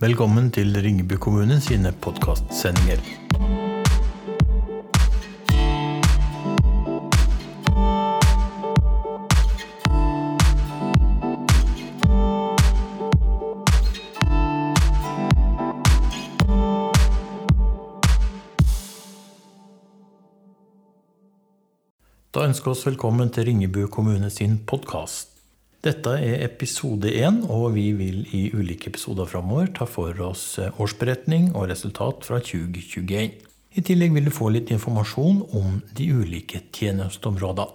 Velkommen til Ringebu kommune sine podkastsendinger. Da ønsker vi oss velkommen til Ringebu kommune sin podkast. Dette er episode én, og vi vil i ulike episoder framover ta for oss årsberetning og resultat fra 2021. I tillegg vil du få litt informasjon om de ulike tjenesteområdene.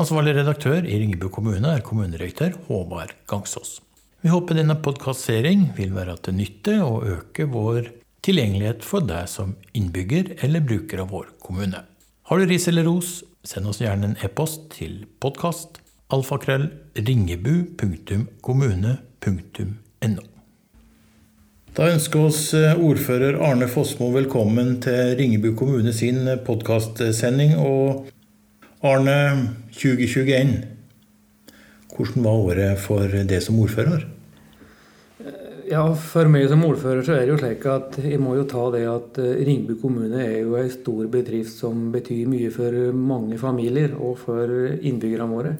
Ansvarlig redaktør i Ringebu kommune er kommunedirektør Håvard Gangsås. Vi håper denne podkastserien vil være til nytte og øke vår tilgjengelighet for deg som innbygger eller bruker av vår kommune. Har du ris eller ros, send oss gjerne en e-post til podkast alfakrøll ringebu.kommune.no. Da ønsker vi oss ordfører Arne Fossmo velkommen til Ringebu kommune sin podkastsending. Og Arne, 2021, hvordan var året for det som ordfører? Ja, For meg som ordfører så er det jo slik at jeg må jo ta det at Ringebu kommune er jo en stor bedrift som betyr mye for mange familier og for innbyggerne våre.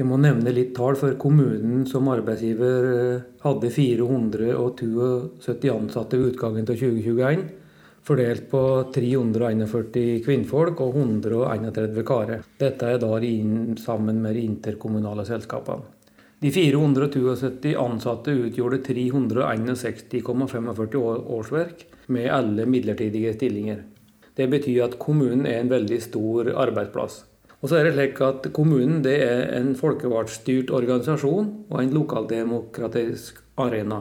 Jeg må nevne litt tall, for kommunen som arbeidsgiver hadde 472 ansatte ved utgangen av 2021. Fordelt på 341 kvinnfolk og 131 karer. Dette er da sammen med de interkommunale selskapene. De 472 ansatte utgjorde 361,45 årsverk, med alle midlertidige stillinger. Det betyr at kommunen er en veldig stor arbeidsplass. Og så er det slik at Kommunen det er en folkevalgtstyrt organisasjon og en lokaldemokratisk arena.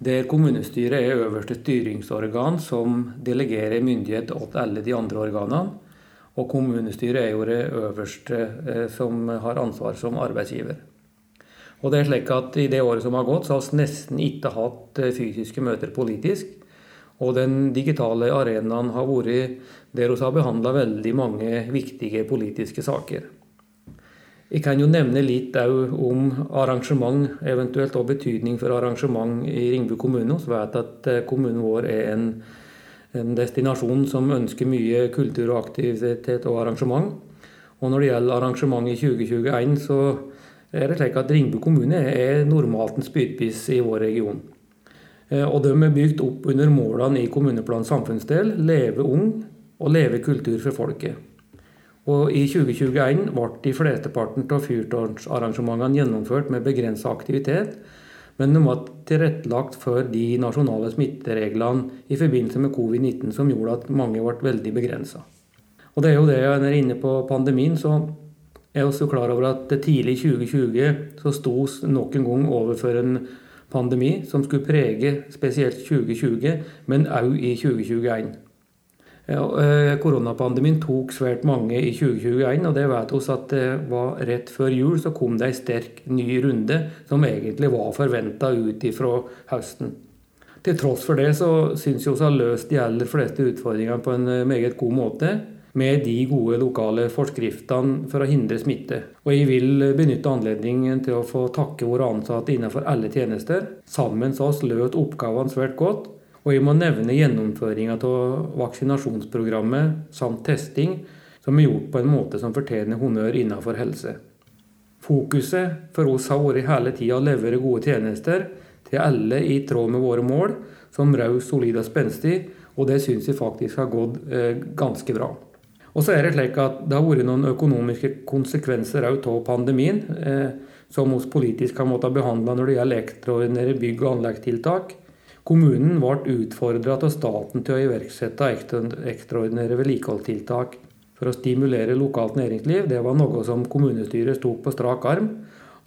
Der kommunestyret er øverste styringsorgan som delegerer myndighet til alle de andre organene. Og kommunestyret er jo det øverste som har ansvar som arbeidsgiver. Og det er slik at I det året som har gått, så har vi nesten ikke hatt fysiske møter politisk. Og den digitale arenaen har vært der vi har behandla veldig mange viktige politiske saker. Jeg kan jo nevne litt om arrangement, eventuelt og betydning for arrangement i Ringbu kommune. Vi vet at kommunen vår er en, en destinasjon som ønsker mye kultur og aktivitet og arrangement. Og når det gjelder arrangement i 2021, så er det slik at Ringbu kommune er normalt en spydpiss i vår region. Og de er bygd opp under målene i kommuneplanens samfunnsdel Leve ung og Leve kultur for folket. Og I 2021 ble de flesteparten av fyrtårnsarrangementene gjennomført med begrensa aktivitet, men de var tilrettelagt for de nasjonale smittereglene i forbindelse med covid-19 som gjorde at mange ble veldig begrensa. Og det er jo det jeg er inne på pandemien, så er også klar over at tidlig i 2020 så sto vi nok en gang overfor en pandemi som skulle prege spesielt 2020, men òg i 2021. Koronapandemien tok svært mange i 2021, og det vet oss at det var rett før jul så kom det en sterk ny runde som egentlig var forventa ut ifra høsten. Til tross for det så syns vi vi har løst de aller fleste utfordringene på en meget god måte med de gode lokale forskriftene for å hindre smitte. Og jeg vil benytte anledningen til å få takke våre ansatte innenfor alle tjenester. Sammen så oss løst oppgavene svært godt. Og jeg må nevne gjennomføringa av vaksinasjonsprogrammet samt testing, som er gjort på en måte som fortjener honnør innenfor helse. Fokuset for oss har vært hele tida å levere gode tjenester til alle i tråd med våre mål, som raus, solid og spenstig, og det syns jeg faktisk har gått eh, ganske bra. Og så er Det slik at det har vært noen økonomiske konsekvenser av pandemien, eh, som vi politisk har måttet behandle når det gjelder ekstraordinære bygg- og anleggstiltak. Kommunen ble utfordra av staten til å iverksette ekstraordinære vedlikeholdstiltak for å stimulere lokalt næringsliv. Det var noe som kommunestyret sto på strak arm.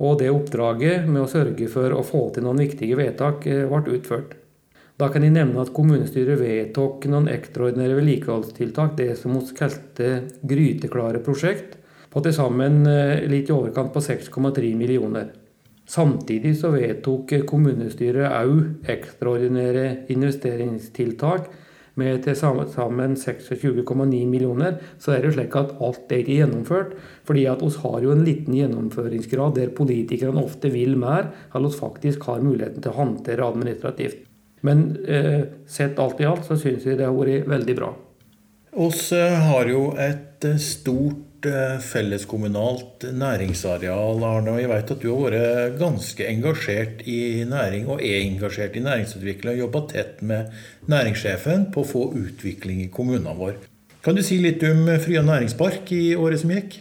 Og det oppdraget med å sørge for å få til noen viktige vedtak ble utført. Da kan jeg nevne at kommunestyret vedtok noen ekstraordinære vedlikeholdstiltak, det som vi kalte gryteklare prosjekt, på til sammen litt i overkant på 6,3 millioner. Samtidig så vedtok kommunestyret òg ekstraordinære investeringstiltak med til sammen 26,9 millioner. Så er det slik at alt er ikke gjennomført. fordi at vi har jo en liten gjennomføringsgrad der politikerne ofte vil mer, enn vi faktisk har muligheten til å håndtere administrativt. Men eh, sett alt i alt så syns vi det har vært veldig bra. Oss har jo et stort felleskommunalt næringsareal, Arne. Og jeg vet at du har vært ganske engasjert i næring, og er engasjert i næringsutvikling, og jobba tett med næringssjefen på å få utvikling i kommunene våre. Kan du si litt om Frya næringspark i året som gikk?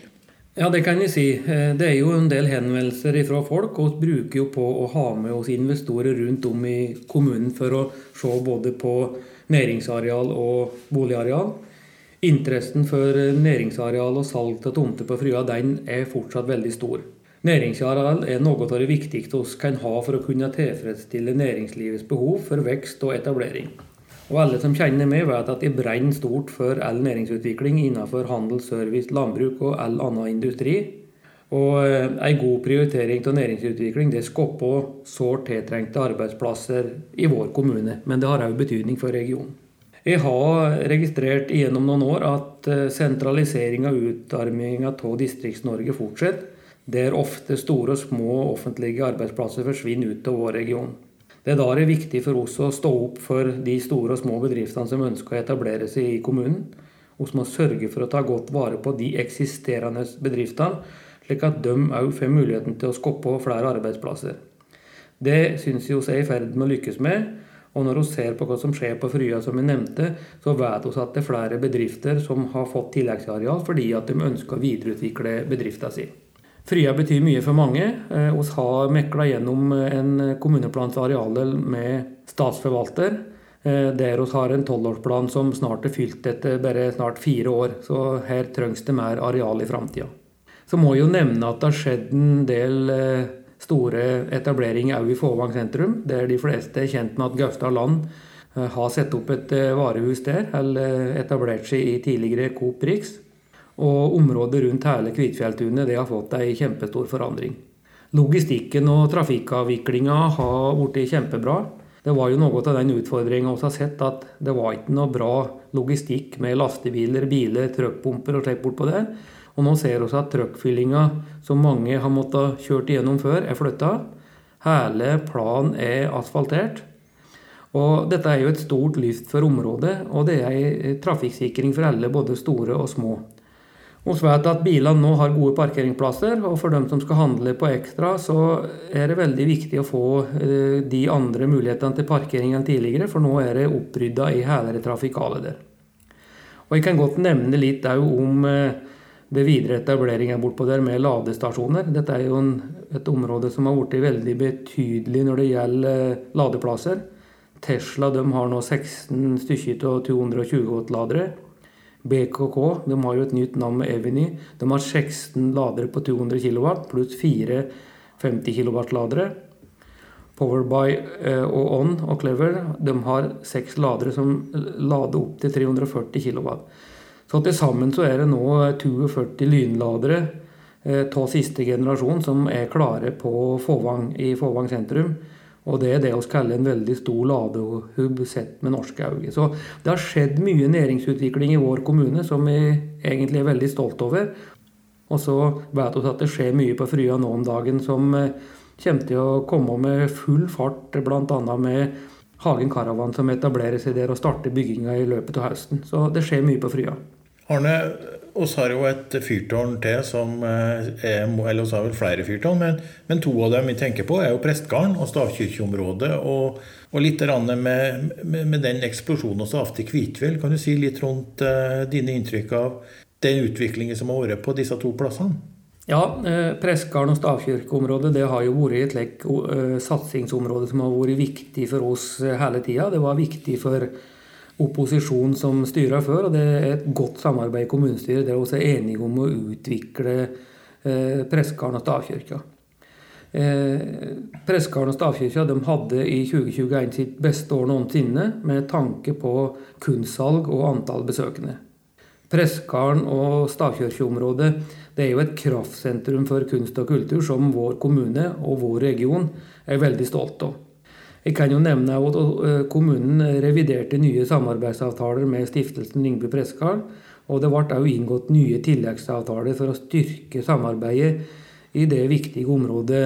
Ja, det kan jeg si. Eh, det er jo en del henvendelser fra folk. og Vi bruker jo på å ha med oss investorer rundt om i kommunen for å se både på næringsareal og boligareal. Interessen for næringsareal og salg av tomter på Frya den er fortsatt veldig stor. Næringsareal er noe av det viktigste vi kan ha for å kunne tilfredsstille næringslivets behov for vekst og etablering. Og alle som kjenner meg, vet at jeg brenner stort for all næringsutvikling innenfor handel, service, landbruk og all annen industri. Og eh, en god prioritering av næringsutvikling det skaper sårt tiltrengte arbeidsplasser i vår kommune. Men det har òg betydning for regionen. Jeg har registrert gjennom noen år at sentralisering og utarming av Distrikts-Norge fortsetter, der ofte store og små offentlige arbeidsplasser forsvinner ut av vår region. Det er da det er viktig for oss å stå opp for de store og små bedriftene som ønsker å etablere seg i kommunen. Vi må sørge for å ta godt vare på de eksisterende bedriftene, slik at de òg får muligheten til å skape flere arbeidsplasser. Det syns vi er i ferd med å lykkes med. Og når vi ser på hva som skjer på Frya, som vi nevnte, så vet vi at det er flere bedrifter som har fått tilleggsareal fordi at de ønsker å videreutvikle bedriften sin. Frya betyr mye for mange. Vi eh, har mekla gjennom en kommuneplans arealdel med statsforvalter. Eh, der vi har en tolvårsplan som snart er fylt etter bare snart fire år. Så her trengs det mer areal i framtida. Så må jeg jo nevne at det har skjedd en del eh, store etableringer òg i Fåvang sentrum, der de fleste er kjent med at Gaustad Land har satt opp et varehus der, eller etablert seg i tidligere Coop Rix. Og området rundt hele Kvitfjelltunet det har fått ei kjempestor forandring. Logistikken og trafikkavviklinga har blitt kjempebra. Det var jo noe av den utfordringa vi har sett, at det var ikke noe bra logistikk med lastebiler, biler, trøkkpumper og slikt bortpå der. Og nå ser vi at trøkkfyllinga som mange har måttet kjørt igjennom før, er flytta. Hele planen er asfaltert. Og dette er jo et stort lyft for området, og det er ei trafikksikring for alle, både store og små. Vi vet at bilene nå har gode parkeringsplasser, og for dem som skal handle på Ekstra, så er det veldig viktig å få eh, de andre mulighetene til parkering enn tidligere, for nå er det opprydda i hele det trafikale der. Og Jeg kan godt nevne litt om eh, det videre etableringa bortpå der med ladestasjoner. Dette er jo en, et område som har blitt veldig betydelig når det gjelder eh, ladeplasser. Tesla har nå 16 stykker av 220 watt-ladere. BKK de har jo et nytt navn med Eviny. De har 16 ladere på 200 kW pluss 4 50 kW-ladere. Powerby eh, og On og Clever de har seks ladere som lader opp til 340 kW. Så til sammen så er det nå 42 lynladere eh, av siste generasjon som er klare på Fåvang, i Fåvang sentrum. Og det er det vi kaller en veldig stor ladehub sett med norske øyne. Så det har skjedd mye næringsutvikling i vår kommune som vi egentlig er veldig stolt over. Og så vet vi at det skjer mye på Frya nå om dagen som eh, kommer til å komme med full fart, bl.a. med Hagen Caravan som etablerer seg der og starter bygginga i løpet av høsten. Så det skjer mye på Frya. Arne, oss har jo et fyrtårn til som eh, er Eller oss har vel flere fyrtårn, men, men, to av dem vi tenker på, er jo Prestgarden og stavkirkeområdet. Og, og litt med, med, med, den eksplosjonen vi har til Kvitfjell. Kan du si litt rundt uh, dine inntrykk av den utviklingen som har vært på disse to plassene? Ja, eh, Prestgarden og stavkirkeområdet det har jo vært et like, uh, satsingsområde som har vært viktig for oss hele tida. Det var viktig for opposisjon som styrer før. Og det er et godt samarbeid i kommunestyret der vi er enige om å utvikle eh, og stavkirka. Eh, og stavkirka de hadde i 2021 sitt beste år noensinne med tanke på kunstsalg og antall besøkende. Prestgarden og stavkirkeområdet det er jo et kraftsentrum for kunst og kultur som vår kommune og vår region er veldig stolt av. Jeg kan jo nevne at eh, kommunen reviderte nye samarbeidsavtaler med stiftelsen Lyngby Presskar. Og det ble også inngått nye tilleggsavtaler for å styrke samarbeidet i det viktige området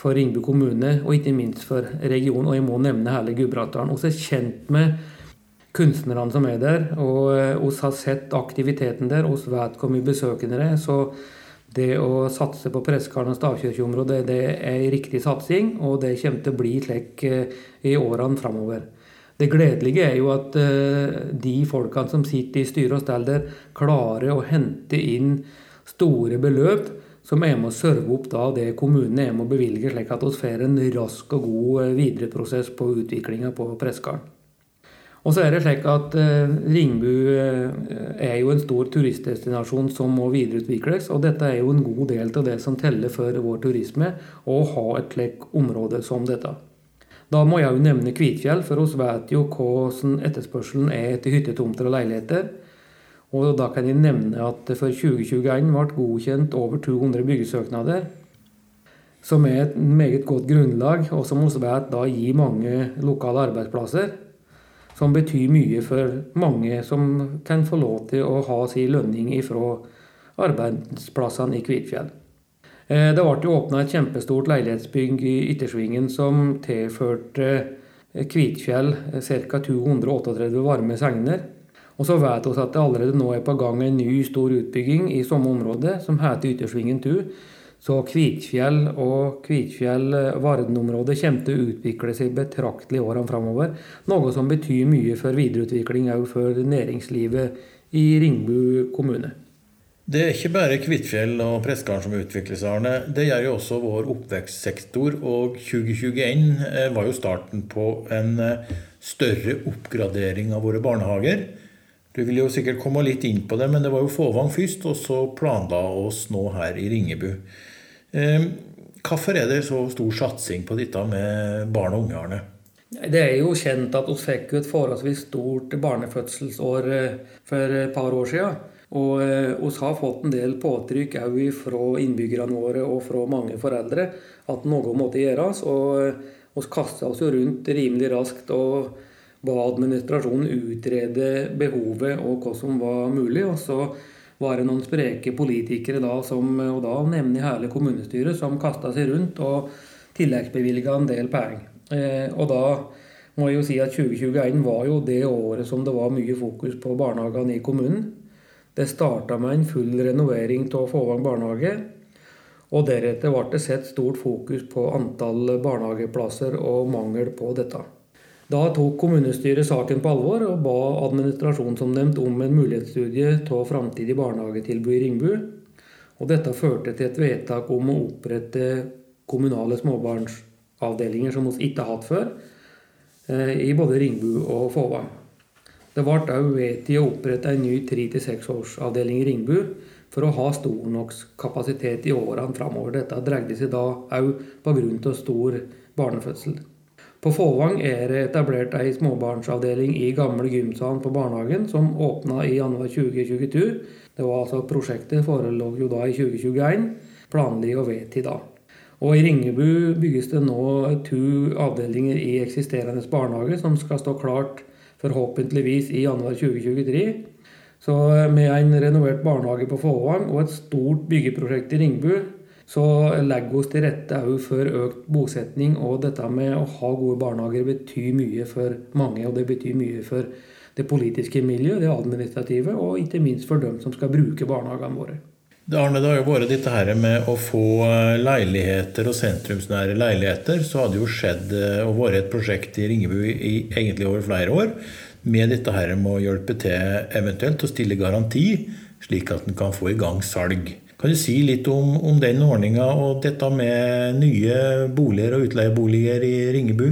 for Ringbu kommune, og ikke minst for regionen. Og jeg må nevne hele Gudbrandsdalen. Vi er kjent med kunstnerne som er der, og vi har sett aktiviteten der. Vi vet hvor mye besøkende det er. Det å satse på Pressekarlen og stavkirkeområdet det er en riktig satsing, og det kommer til å bli slik i årene framover. Det gledelige er jo at de folkene som sitter i styre og stell der, klarer å hente inn store beløp som er med å serve opp da det kommunene er med å bevilge, slik at vi får en rask og god videreprosess på utviklinga på Pressekarlen. Og så er det slik at Ringbu er jo en stor turistdestinasjon som må videreutvikles. Og dette er jo en god del av det som teller for vår turisme, å ha et slikt område som dette. Da må jeg jo nevne Kvitfjell, for vi vet jo hvordan etterspørselen er etter hyttetomter og leiligheter. Og da kan jeg nevne at for 2021 ble godkjent over 200 byggesøknader. Som er et meget godt grunnlag, og som vi vet da gir mange lokale arbeidsplasser som betyr mye for mange som kan få lov til å ha sin lønning ifra arbeidsplassene i Kvitfjell. Det ble åpna et kjempestort leilighetsbygg i Yttersvingen som tilførte Kvitfjell ca. 238 varme segner. Og så vet vi at det allerede nå er på gang en ny stor utbygging i samme område, som heter Yttersvingen 2. Så Kvitfjell og Kvitfjell-Varden-området kommer til å utvikle seg betraktelig i årene framover. Noe som betyr mye for videreutvikling òg for næringslivet i Ringbu kommune. Det er ikke bare Kvitfjell og Prestgarden som utvikler seg, Arne. Det gjør jo også vår oppvekstsektor. Og 2021 var jo starten på en større oppgradering av våre barnehager. Du vil jo sikkert komme litt inn på det, men det var jo Fåvang først, og så planla oss nå her i Ringebu. Hvorfor er det så stor satsing på dette med barn og unge, Arne? Det er jo kjent at vi fikk et forholdsvis stort barnefødselsår for et par år siden. Og vi har fått en del påtrykk òg fra innbyggerne våre og fra mange foreldre at noe måtte gjøres. Og vi kasta oss jo rundt rimelig raskt og ba administrasjonen utrede behovet og hva som var mulig. Og så var det noen spreke politikere da, som, og da nemlig hele kommunestyret, som kasta seg rundt og tilleggsbevilga en del penger. Og da må jeg jo si at 2021 var jo det året som det var mye fokus på barnehagene i kommunen. Det starta med en full renovering av Fåvang barnehage. Og deretter ble det sett stort fokus på antall barnehageplasser og mangel på dette. Da tok kommunestyret saken på alvor og ba administrasjonen som nevnt om en mulighetsstudie av framtidig barnehagetilbud i Ringbu. Og dette førte til et vedtak om å opprette kommunale småbarnsavdelinger som vi ikke har hatt før, i både Ringbu og Fåvang. Det ble òg vedtatt å opprette en ny 3-6-årsavdeling i Ringbu for å ha stor nok kapasitet i årene framover. Dette dreide seg da òg pga. stor barnefødsel. På Fåvang er det etablert ei småbarnsavdeling i gamle gymsalen på barnehagen, som åpna i januar 2022. Det var altså Prosjektet forelå jo da i 2021, planlig og vedtatt da. Og I Ringebu bygges det nå to avdelinger i eksisterende barnehage, som skal stå klart forhåpentligvis i januar 2023. Så med en renovert barnehage på Fåvang og et stort byggeprosjekt i Ringbu, så legger vi til rette òg for økt bosetning. Og dette med å ha gode barnehager betyr mye for mange, og det betyr mye for det politiske miljøet, det administrative, og ikke minst for dem som skal bruke barnehagene våre. Arne, det har jo vært dette her med å få leiligheter og sentrumsnære leiligheter. Så hadde jo skjedd og vært et prosjekt i Ringebu i egentlig over flere år. Med dette her med å hjelpe til eventuelt å stille garanti, slik at en kan få i gang salg. Kan du si litt om, om den ordninga og dette med nye boliger og utleieboliger i Ringebu?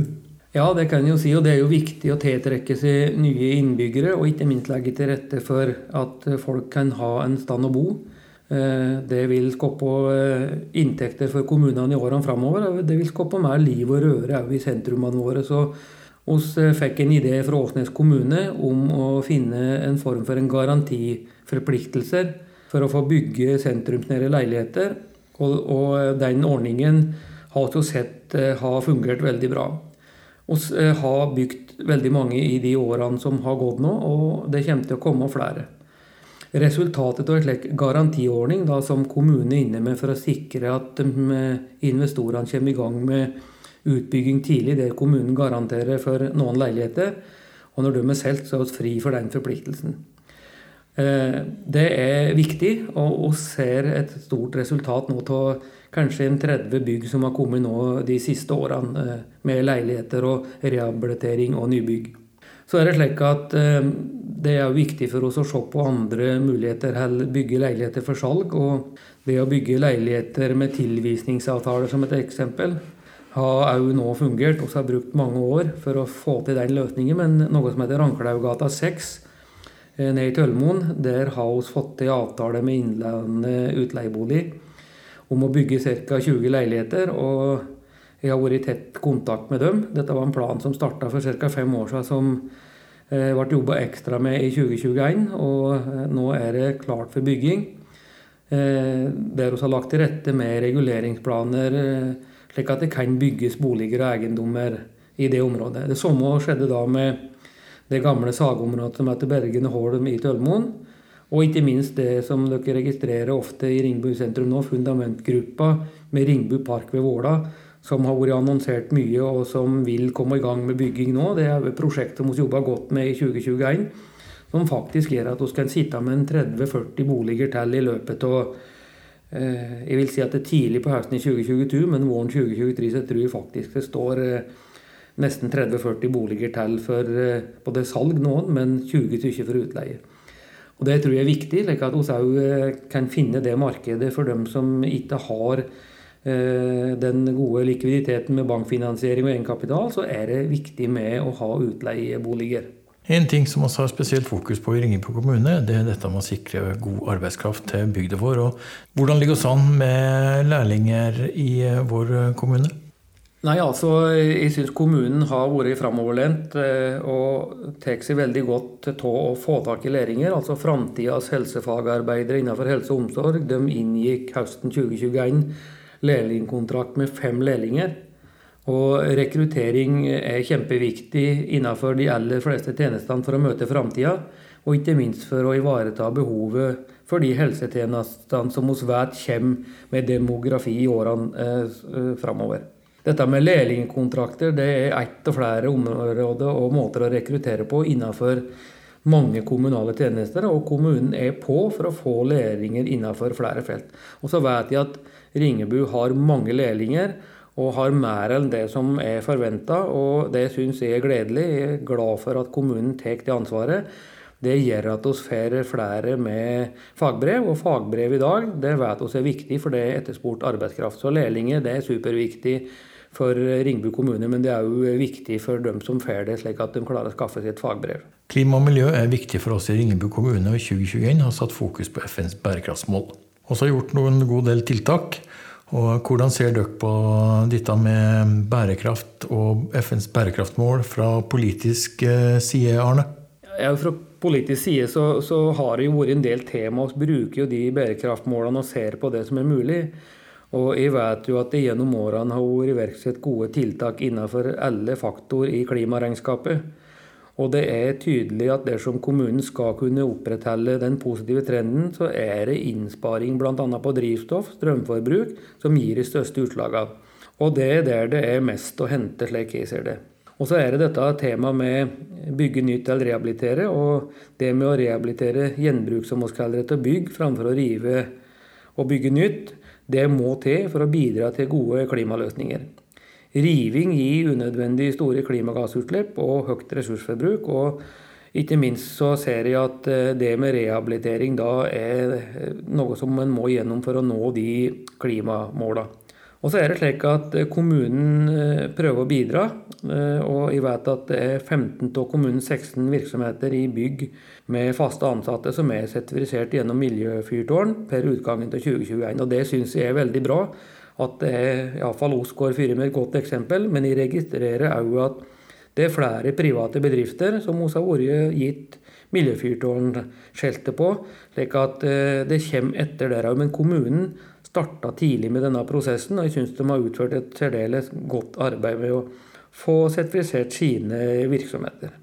Ja, det kan jeg jo si. Og det er jo viktig å tiltrekke seg nye innbyggere. Og ikke minst legge til rette for at folk kan ha en stand å bo. Det vil skape inntekter for kommunene i årene framover. Det vil skape mer liv og røre òg i sentrumene våre. Så vi fikk en idé fra Åsnes kommune om å finne en form for en garantiforpliktelser for å få bygge sentrumsnære leiligheter. Og, og, den ordningen har vi sett har fungert veldig bra. Vi har bygd veldig mange i de årene som har gått nå, og det kommer til å komme flere. Resultatet av en slik garantiordning da, som kommunen er inne med for å sikre at investorene kommer i gang med utbygging tidlig, der kommunen garanterer for noen leiligheter, og når de er solgt, så er vi fri for den forpliktelsen. Eh, det er viktig, og vi ser et stort resultat nå av kanskje en 30 bygg som har kommet nå de siste årene, eh, med leiligheter og rehabilitering og nybygg. Så er det slik at eh, det er viktig for oss å se på andre muligheter å bygge leiligheter for salg. Og det å bygge leiligheter med tilvisningsavtaler som et eksempel har òg nå fungert. Vi har brukt mange år for å få til den løsningen, men noe som heter Ranklaugata 6 eh, nede i Tølmoen, der har vi fått til avtale med Innlandet utleiebolig om å bygge ca. 20 leiligheter. og jeg har vært i tett kontakt med dem. Dette var en plan som starta for ca. fem år siden, som Eh, ble jobba ekstra med i 2021, og eh, nå er det klart for bygging. Der vi har lagt til rette med reguleringsplaner, slik at det kan bygges boliger og eiendommer i det området. Det samme skjedde da med det gamle sagområdet som heter Bergen og Holm i Tølmoen. Og ikke minst det som dere registrerer ofte i Ringbu sentrum nå, fundamentgruppa med Ringbu park ved Våla, som har vært annonsert mye, og som vil komme i gang med bygging nå. Det er et prosjekt som vi jobber godt med i 2021, som faktisk gjør at vi kan sitte med en 30-40 boliger til i løpet av eh, Jeg vil si at det er tidlig på høsten i 2022, men våren 2023 så tror jeg faktisk det står eh, nesten 30-40 boliger til for eh, både salg nå, men 20 stykker for utleie. Og Det tror jeg er viktig, slik at vi òg kan finne det markedet for dem som ikke har Eh, den gode likviditeten med bankfinansiering og egenkapital, så er det viktig med å ha utleieboliger. En ting som vi har spesielt fokus på i Ringebu kommune, det er dette med å sikre god arbeidskraft til bygda vår. Og hvordan ligger vi an med lærlinger i eh, vår kommune? Nei, altså, Jeg syns kommunen har vært framoverlent eh, og tar seg veldig godt til å få tak i lærlinger. Altså Framtidas helsefagarbeidere innenfor helse og omsorg de inngikk høsten 2021 lærlingkontrakt med fem lærlinger. Og rekruttering er kjempeviktig innenfor de aller fleste tjenestene for å møte framtida, og ikke minst for å ivareta behovet for de helsetjenestene som vi vet kommer med demografi i årene eh, framover. Dette med lærlingkontrakter det er ett av flere områder og måter å rekruttere på innenfor mange kommunale tjenester, og kommunen er på for å få lærlinger innenfor flere felt. Og så vet jeg at Ringebu har mange lærlinger og har mer enn det som er forventa, og det syns jeg er gledelig. Jeg er glad for at kommunen tar det ansvaret. Det gjør at vi får flere med fagbrev, og fagbrev i dag det vet vi er viktig, for det er etterspurt arbeidskraft. Så lærlinger det er superviktig for Ringbu kommune, men det er jo viktig for dem som får det, slik at de klarer å skaffe seg et fagbrev. Klima og miljø er viktig for oss i Ringebu kommune, og i 2021 har satt fokus på FNs bærekraftsmål også har gjort noen god del tiltak. Og hvordan ser dere på dette med bærekraft og FNs bærekraftmål fra politisk eh, side, Arne? Ja, fra politisk side så, så har det jo vært en del tema. Vi bruker jo de bærekraftmålene og ser på det som er mulig. Og jeg vet jo at det gjennom årene har vært iverksatt gode tiltak innenfor alle faktorer i klimaregnskapet. Og det er tydelig at dersom kommunen skal kunne opprettholde den positive trenden, så er det innsparing bl.a. på drivstoff, strømforbruk, som gir de største utslagene. Og det er der det er mest å hente, slik jeg ser det. Og så er det dette temaet med bygge nytt eller rehabilitere, og det med å rehabilitere gjenbruk, som vi kaller det, til bygg, framfor å rive og bygge nytt, det må til for å bidra til gode klimaløsninger. Riving gir unødvendig store klimagassutslipp og høyt ressursforbruk. og ikke minst så ser jeg at eh, det med rehabilitering da er eh, noe som en må gjennom for å nå de klimamålene. Og så er det slik at eh, kommunen prøver å bidra. Og jeg vet at det er 15 av kommunens 16 virksomheter i bygg med faste ansatte som er sertifisert gjennom Miljøfyrtårn per utgangen til 2021. Og det syns jeg er veldig bra at det er iallfall Osgård fyrer med et godt eksempel, men jeg registrerer òg at det er flere private bedrifter som vi har vært gitt miljøfyrtårnskiltet på, slik at eh, det kommer etter der òg. Men kommunen starta tidlig med denne prosessen, og jeg syns de har utført et særdeles godt arbeid med å få sertifisert sine virksomheter.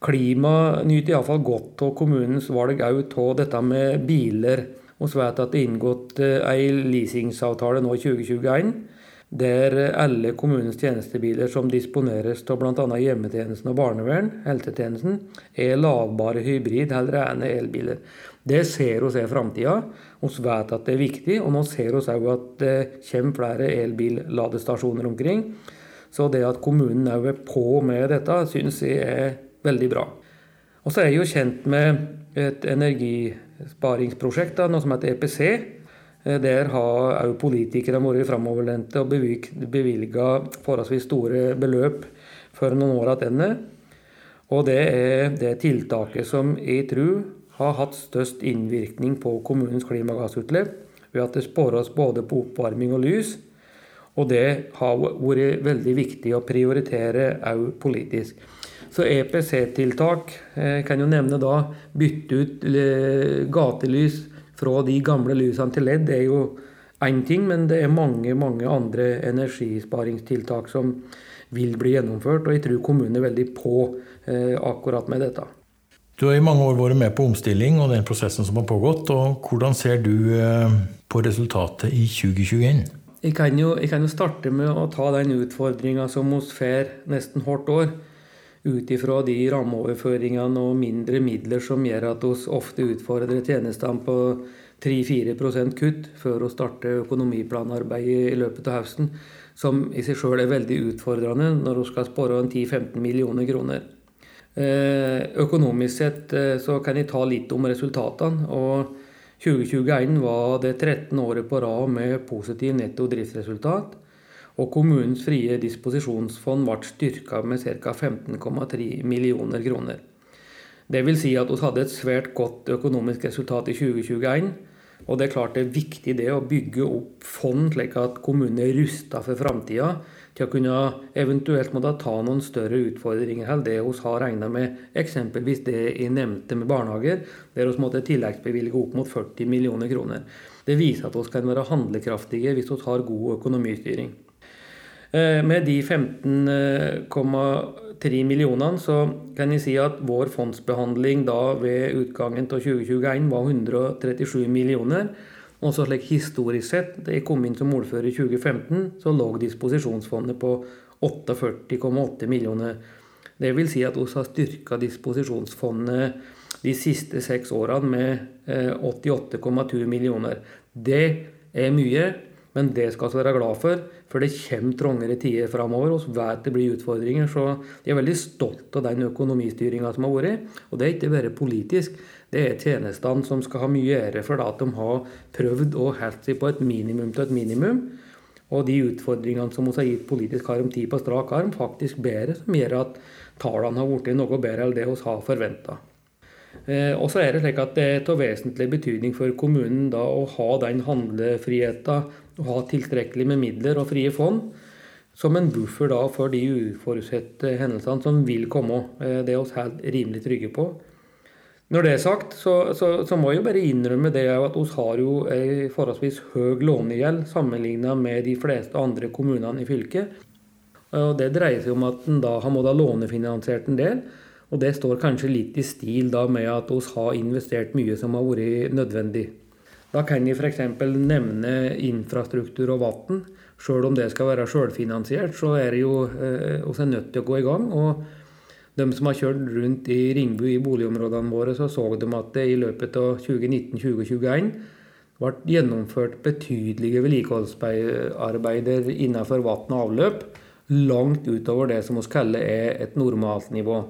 Klima nyter iallfall godt av kommunens valg òg av dette med biler. Vi vet at det er inngått ei leasingsavtale nå i 2021 der alle kommunens tjenestebiler som disponeres av bl.a. hjemmetjenesten og barnevern, helsetjenesten, er ladbare hybrid- eller rene elbiler. Det ser oss er framtida. Vi vet at det er viktig, og nå ser vi òg at det kommer flere elbilladestasjoner omkring. Så det at kommunen òg er på med dette, syns jeg er veldig bra. Og så er jeg jo kjent med et energisparingsprosjekt, da, noe som heter EPC Eh, der har òg politikere vært framoverlente og bevilga forholdsvis store beløp for noen år tilbake. Og det er det tiltaket som jeg tror har hatt størst innvirkning på kommunens klimagassutslipp, ved at det spares både på oppvarming og lys. Og det har vært veldig viktig å prioritere òg politisk. Så EPC-tiltak eh, kan jo nevne da bytte ut gatelys fra de gamle lysene til LED er jo én ting, men det er mange, mange andre energisparingstiltak som vil bli gjennomført. Og jeg tror kommunen er veldig på eh, akkurat med dette. Du har i mange år vært med på omstilling og den prosessen som har pågått. og Hvordan ser du eh, på resultatet i 2021? Jeg kan, jo, jeg kan jo starte med å ta den utfordringa som vi får nesten hvert år ut ifra de rammeoverføringene og mindre midler som gjør at vi ofte utfordrer tjenestene på 3-4% kutt før vi starter økonomiplanarbeidet i løpet av høsten, som i seg sjøl er veldig utfordrende når vi skal spare 10-15 millioner kroner. Eh, økonomisk sett eh, så kan jeg ta litt om resultatene. og 2021 var det 13 året på rad med positiv netto driftsresultat og kommunens frie disposisjonsfond ble styrka med ca. 15,3 millioner kroner. Det vil si at vi hadde et svært godt økonomisk resultat i 2021. Og det er klart det er viktig det å bygge opp fond slik at kommunene er rusta for framtida til å kunne eventuelt måtte ta noen større utfordringer enn det vi har regna med. Eksempelvis det jeg nevnte med barnehager, der vi måtte tilleggsbevilge opp mot 40 millioner kroner. Det viser at vi kan være handlekraftige hvis vi har god økonomistyring. Eh, med de 15,3 millionene så kan jeg si at vår fondsbehandling da ved utgangen av 2021 var 137 millioner. Og så slik historisk sett, da jeg kom inn som ordfører i 2015, så lå disposisjonsfondet på 48,8 millioner. Det vil si at vi har styrka disposisjonsfondet de siste seks årene med 88,2 eh, millioner. Det er mye. Men det skal vi være glad for, for det kommer trangere tider framover. Vi vet det blir utfordringer. Så jeg er veldig stolt av den økonomistyringa som har vært. Og det er ikke bare politisk. Det er tjenestene som skal ha mye ære for at de har prøvd å holde seg på et minimum til et minimum. Og de utfordringene som vi har gitt politisk har om tid på strak arm, faktisk bedre, som gjør at tallene har blitt noe bedre enn det vi har forventa. Eh, og så er det slik at det er av vesentlig betydning for kommunen da å ha den handlefriheten å ha tilstrekkelig med midler og frie fond som en buffer da for de uforutsette hendelsene som vil komme. Eh, det er vi helt rimelig trygge på. Når det er sagt, så, så, så må jeg jo bare innrømme det at vi har jo en forholdsvis høy lånegjeld sammenlignet med de fleste andre kommunene i fylket. Og Det dreier seg om at en da har måttet lånefinansiert en del. Og det står kanskje litt i stil da med at vi har investert mye som har vært nødvendig. Da kan jeg f.eks. nevne infrastruktur og vann. Sjøl om det skal være sjølfinansiert, så er det jo eh, er nødt til å gå i gang. Og de som har kjørt rundt i Ringbu i boligområdene våre, så så de at det i løpet av 2019-2021 ble gjennomført betydelige vedlikeholdsarbeider innenfor vann og avløp. Langt utover det som vi kaller er et normalnivå.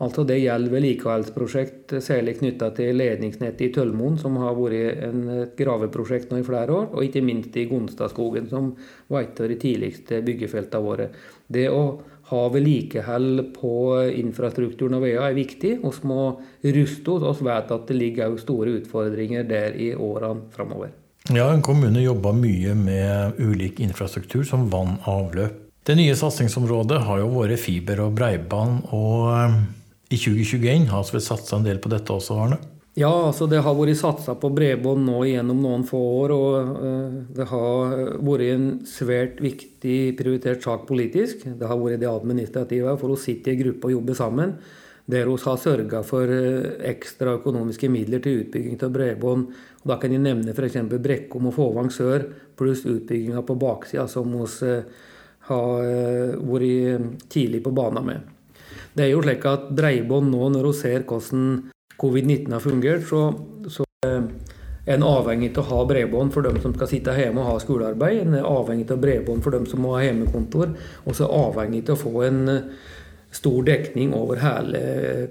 Altså Det gjelder vedlikeholdsprosjekt særlig knytta til ledningsnettet i Tølmoen, som har vært en, et graveprosjekt nå i flere år, og ikke minst i Gonstadskogen, som var et av de tidligste byggefeltene våre. Det å ha vedlikehold på infrastrukturen og veier er viktig. Vi må ruste oss. Vi vet at det ligger store utfordringer der i årene framover. Ja, en kommune jobber mye med ulik infrastruktur, som vann og avløp. Det nye satsingsområdet har jo vært fiber og breiband. og i 2021 har vi satsa en del på dette også, Arne? Ja, altså det har vært satsa på bredbånd nå gjennom noen få år. Og uh, det har vært en svært viktig prioritert sak politisk. Det har vært det administrative, for å sitte i gruppe og jobbe sammen. der vi har sørga for ekstra økonomiske midler til utbygging av bredbånd. Og da kan jeg nevne f.eks. Brekkom og Fåvang sør, pluss utbygginga på baksida, som vi har vært tidlig på banen med. Det er jo slik at bredbånd nå, når vi ser hvordan covid-19 har fungert, så, så er en avhengig av å ha bredbånd for dem som skal sitte hjemme og ha skolearbeid. En er avhengig av bredbånd for dem som må ha hjemmekontor. Og så avhengig av å få en stor dekning over hele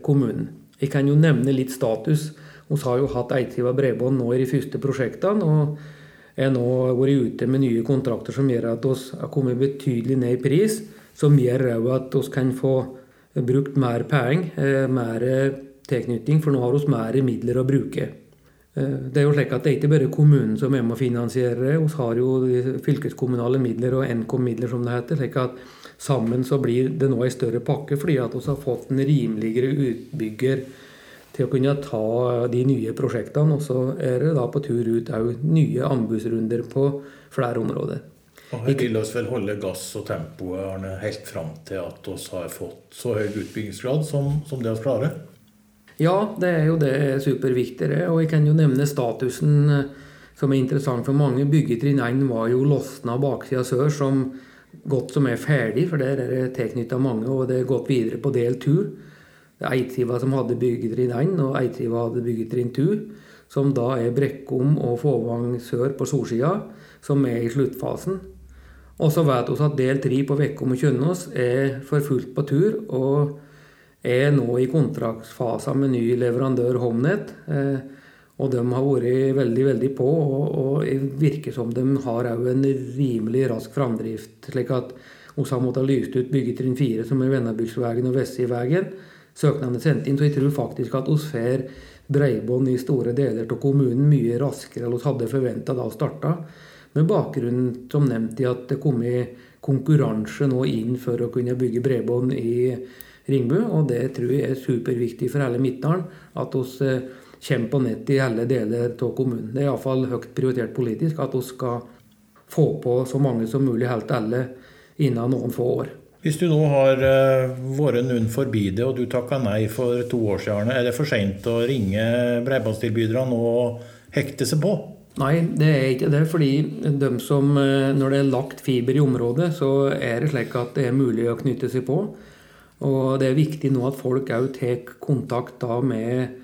kommunen. Jeg kan jo nevne litt status. Vi har jo hatt Eidsiva bredbånd nå i de første prosjektene. og er nå vært ute med nye kontrakter som gjør at vi har kommet betydelig ned i pris. Som gjør at vi kan få brukt mer penger, mer tilknytning, for nå har vi mer midler å bruke. Det er jo slik at det er ikke bare kommunen som er med å finansiere. Vi har jo fylkeskommunale midler og NKOM-midler, som det heter. slik at Sammen så blir det nå en større pakke, fordi at vi har fått en rimeligere utbygger til å kunne ta de nye prosjektene. Og så er det da på tur ut òg nye anbudsrunder på flere områder. Og Her vil oss vel holde gass og tempoet Arne, helt fram til at vi har fått så høy utbyggingsgrad som, som det vi klarer? Ja, det er jo det superviktige. Og jeg kan jo nevne statusen som er interessant for mange. Byggetrinn 1 var jo losna baksida sør, som godt som er ferdig, for der er det tilknytta mange, og det er gått videre på del 2. Det er Eidsiva som hadde byggetrinn 1, og Eidsiva hadde byggetrinn 2. Som da er Brekkom og Fåvang sør på solsida, som er i sluttfasen. Og så vet vi at del 3 på Vekkom og Kjønnås er for fullt på tur, og er nå i kontraktsfasen med ny leverandør Homnet. Og de har vært veldig veldig på, og, og virker som de har en rimelig rask framdrift. slik at vi har måttet lyse ut byggetrinn 4, som er Vennabygdsveien og Vestsivegen. Søknaden er sendt inn, så jeg tror faktisk at vi får bredbånd i store deler av kommunen mye raskere enn vi hadde forventa da vi starta. Med bakgrunn som nevnt i at det kom i konkurranse nå inn for å kunne bygge bredbånd i Ringbu. Og det tror jeg er superviktig for hele Midtdalen. At vi kommer på nett i alle deler av kommunen. Det er iallfall høyt prioritert politisk at vi skal få på så mange som mulig, helt alle, innen noen få år. Hvis du nå har vært noen forbi det, og du takka nei for to år siden, er det for seint å ringe bredbåndstilbyderne og hekte seg på? Nei, det er ikke det. fordi de som, når det er lagt fiber i området, så er det slik at det er mulig å knytte seg på. Og det er viktig nå at folk òg tar kontakt da med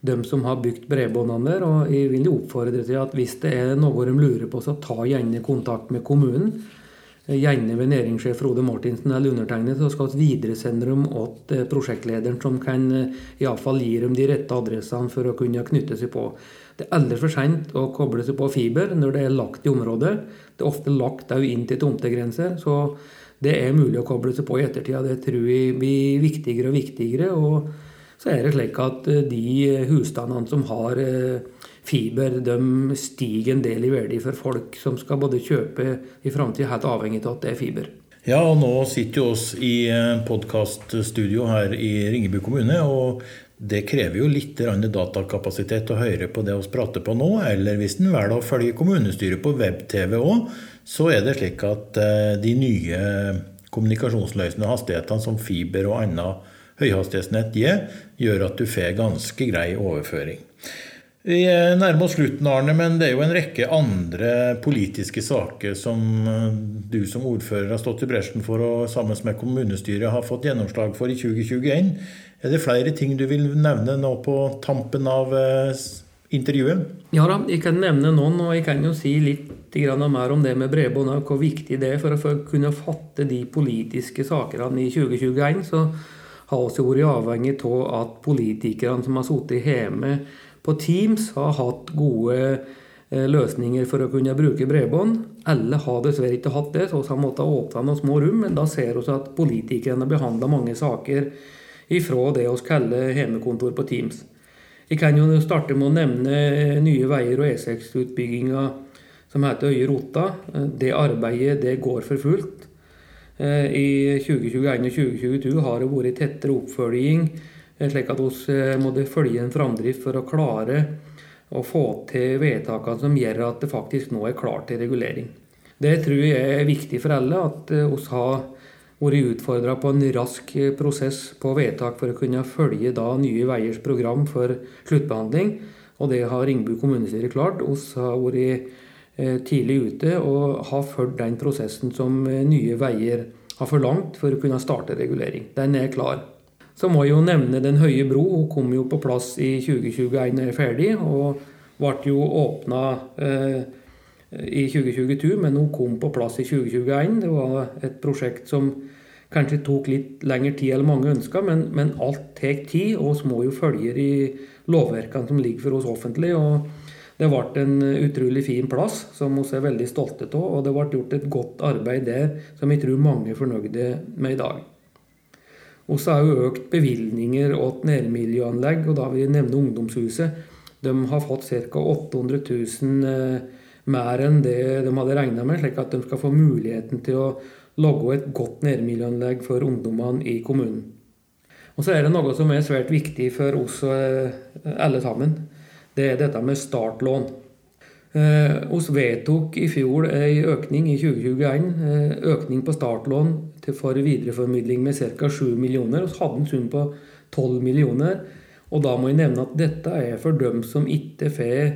dem som har bygd bredbåndene der. Og jeg vil oppfordre til at hvis det er noe de lurer på, så ta gjerne kontakt med kommunen. Gjerne ved næringssjef Frode Martinsen eller undertegnet, så skal vi videresende dem til prosjektlederen, som kan iallfall gi dem de rette adressene for å kunne knytte seg på. Det er aldri for sent å koble seg på fiber når det er lagt i området. Det er ofte lagt inn til tomtegrenser. så det er mulig å koble seg på i ettertid. Det tror jeg blir viktigere og viktigere. og så er det slik at de husstandene som har fiber, de stiger en del i verdi for folk som skal både kjøpe i framtida, helt avhengig av at det er fiber. Ja, og nå sitter jo oss i podkaststudio her i Ringebu kommune. og det krever jo litt datakapasitet å høre på det vi prater på nå. Eller hvis en velger å følge kommunestyret på web-TV òg, så er det slik at de nye kommunikasjonsløsende hastighetene som fiber og annet høyhastighetsnett gir, gjør at du får ganske grei overføring. Vi nærmer oss slutten, Arne, men det er jo en rekke andre politiske saker som du som ordfører har stått i bresjen for og sammen med kommunestyret har fått gjennomslag for i 2021. Er det flere ting du vil nevne nå på tampen av intervjuet? Ja da, jeg kan nevne noen, og jeg kan jo si litt mer om det med bredbånd og hvor viktig det er for å kunne fatte de politiske sakene i 2021. så har vi vært avhengig av at politikerne som har sittet hjemme på Teams, har hatt gode løsninger for å kunne bruke bredbånd. Alle har dessverre ikke hatt det, så vi har måttet åpne noen små rom. Men da ser vi at politikerne behandler mange saker ifra det vi kaller hjemmekontor på Teams. Jeg kan jo starte med å nevne Nye Veier og E6-utbygginga som heter Øye-Rota. Det arbeidet det går for fullt. I 2021 og 2022 har det vært tettere oppfølging, slik at vi måtte følge en framdrift for å klare å få til vedtakene som gjør at det faktisk nå er klart til regulering. Det tror jeg er viktig for alle, at vi har vært utfordra på en rask prosess på vedtak for å kunne følge da Nye Veiers program for sluttbehandling. Og det har Ringbu kommunestyre klart. Vi har vært eh, tidlig ute og har fulgt den prosessen som eh, Nye Veier har forlangt for å kunne starte regulering. Den er klar. Så må jeg jo nevne Den høye bro. Hun kom jo på plass i 2021 og er ferdig. Og ble jo åpna eh, i 2022, men hun kom på plass i 2021. Det var et prosjekt som kanskje tok litt lengre tid enn mange ønska, men, men, alt tar tid. Og vi må jo følge de lovverkene som ligger for oss offentlig. og Det ble en utrolig fin plass som vi er veldig stolte av. Og det ble gjort et godt arbeid der som jeg tror mange er fornøyde med i dag. Vi har jo økt bevilgninger til nærmiljøanlegg, og da vil jeg nevne Ungdomshuset. De har fått ca. 800 000 mer enn det de hadde regna med, slik at de skal få muligheten til å lage et godt nærmiljøanlegg for ungdommene i kommunen. Og så er det noe som er svært viktig for oss eh, alle sammen. Det er dette med startlån. Eh, oss vedtok i fjor en økning i 2021, eh, økning på startlån for videreformidling med ca. 7 millioner. Vi hadde en sum på 12 millioner. Og da må jeg nevne at dette er for dem som ikke får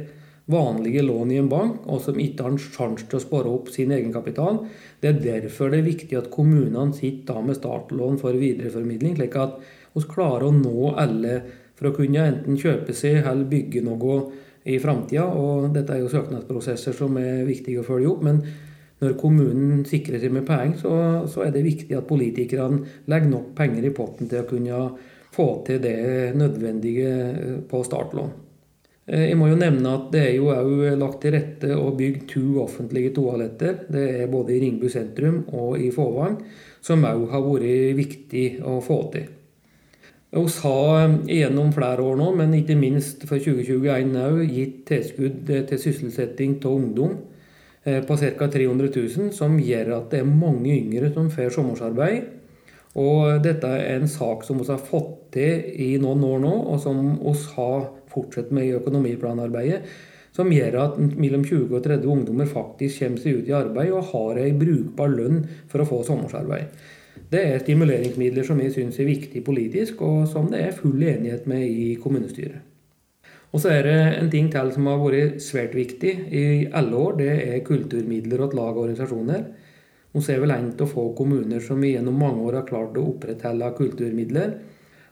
vanlige lån i en bank, og som ikke har en sjanse til å spare opp sin egenkapital. Det er derfor det er viktig at kommunene sitter da med startlån for videreformidling, slik at vi klarer å nå alle for å kunne enten kjøpe seg eller bygge noe i framtida. Dette er jo søknadsprosesser som er viktige å følge opp. men når kommunen sikrer seg med penger, så, så, er det viktig at politikerne legger nok penger i potten til å kunne få til det nødvendige på startlån. Eh, jeg må jo nevne at det er jo òg lagt til rette og bygd to offentlige toaletter. Det er både i Ringbu sentrum og i Fåvang, som òg har vært viktig å få til. Vi har eh, gjennom flere år nå, men ikke minst for 2021 òg, gitt tilskudd til sysselsetting av ungdom eh, på ca. 300 000, som gjør at det er mange yngre som får sommerarbeid. Og dette er en sak som vi har fått til i noen år nå, og som vi har fortsette med i økonomiplanarbeidet, som gjør at mellom 20 og 30 ungdommer faktisk kommer seg ut i arbeid og har ei brukbar lønn for å få sommersarbeid. Det er stimuleringsmidler som jeg syns er viktig politisk, og som det er full enighet med i kommunestyret. Og så er det en ting til som har vært svært viktig i alle år. Det er kulturmidler til lag og organisasjoner. Vi er vel en av få kommuner som gjennom mange år har klart å opprettholde kulturmidler.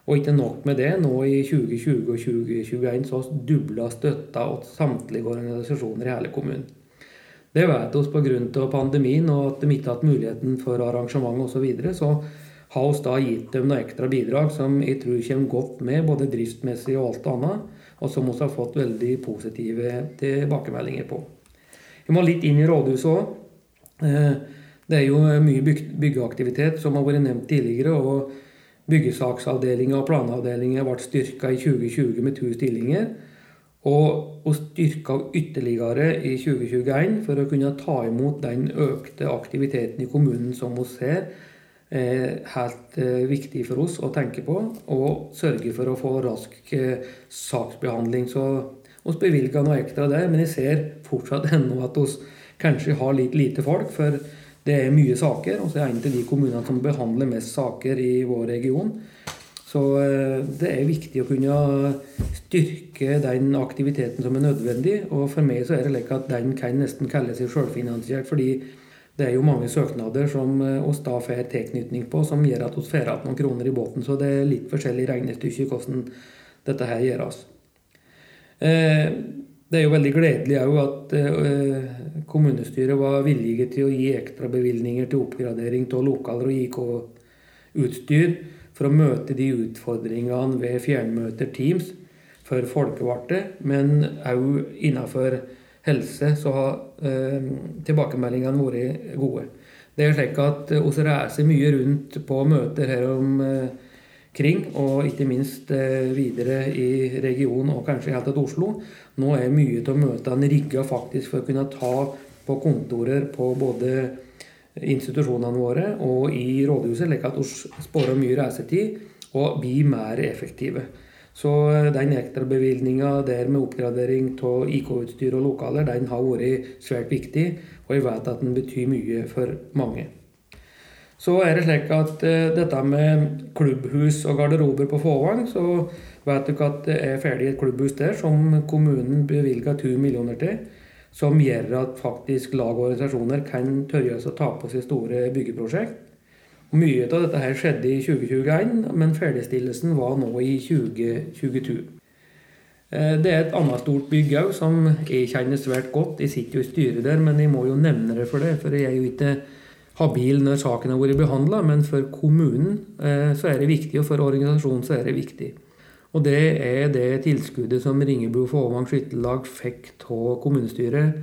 Og ikke nok med det, nå i 2020 og 2021 så dubla støtta til samtlige organisasjoner i hele kommunen. Det vet vi pga. pandemien og at de ikke har hatt muligheten for arrangement osv. Så, videre, så har vi da gitt dem noen ekstra bidrag som jeg tror kommer godt med, både driftsmessig og alt annet, og som vi har fått veldig positive tilbakemeldinger på. Vi må litt inn i rådhuset òg. Eh, det er jo mye byggeaktivitet som har vært nevnt tidligere. og Byggesaksavdelinga og planavdelinga ble styrka i 2020 med to stillinger. Og, og styrka ytterligere i 2021 for å kunne ta imot den økte aktiviteten i kommunen som vi ser. er helt eh, viktig for oss å tenke på, og sørge for å få rask eh, saksbehandling. Så vi bevilga noe ekstra der, men jeg ser fortsatt ennå at vi kanskje har litt lite folk. for det er mye saker, og så er det en av de kommunene som behandler mest saker i vår region. Så eh, det er viktig å kunne styrke den aktiviteten som er nødvendig. Og for meg så er det slik at den kan nesten kalle seg selvfinansiert, fordi det er jo mange søknader som oss eh, da får tilknytning på, som gjør at vi får igjen noen kroner i båten. Så det er litt forskjellig regnestykke hvordan dette her gjøres. Eh, det er jo veldig gledelig òg at eh, kommunestyret var villige til å gi ekstrabevilgninger til oppgradering av lokaler og IK-utstyr for å møte de utfordringene ved fjernmøter Teams for folkevalgte, men òg innenfor helse så har eh, tilbakemeldingene vært gode. Det er slik at vi reiser mye rundt på møter her om eh, kring, og ikke minst eh, videre i regionen og kanskje helt til Oslo. Nå er mye av møtene rigga faktisk for å kunne ta på kontorer på både institusjonene våre og i rådhuset, slik at vi sparer mye reisetid og blir mer effektive. Så eh, den ekstrabevilgninga der med oppgradering av IK-utstyr og lokaler, den har vært svært viktig, og jeg vet at den betyr mye for mange. Så er det slik at uh, dette med klubbhus og garderober på Fåvang, så vet du ikke at det er ferdig et klubbhus der som kommunen bevilger 2 millioner til. Som gjør at faktisk lag og organisasjoner kan tørre å ta på seg store byggeprosjekt. Mye av dette her skjedde i 2021, men ferdigstillelsen var nå i 2022. Eh, det er et annet stort bygg òg som jeg kjenner svært godt. Jeg sitter jo i styret der, men jeg må jo nevne det for det. For jeg er jo ikke habil når saken har vært behandla, men for kommunen eh, så er det viktig, og for organisasjonen så er det viktig. Og det er det tilskuddet som Ringebu Fåvang skytterlag fikk av kommunestyret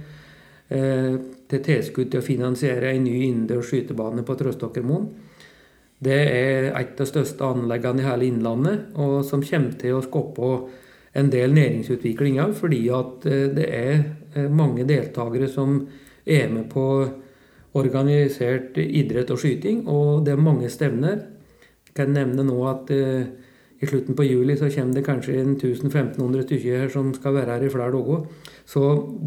eh, til tilskudd til å finansiere en ny innendørs skytebane på Trøstokkermoen. Det er et av de største anleggene i hele Innlandet, og som kommer til å skape en del næringsutvikling òg, fordi at eh, det er mange deltakere som er med på organisert idrett og skyting, og det er mange stevner. Jeg kan nevne nå at uh, i slutten på juli så kommer det kanskje 1500 stykker her som skal være her i flere dager. Så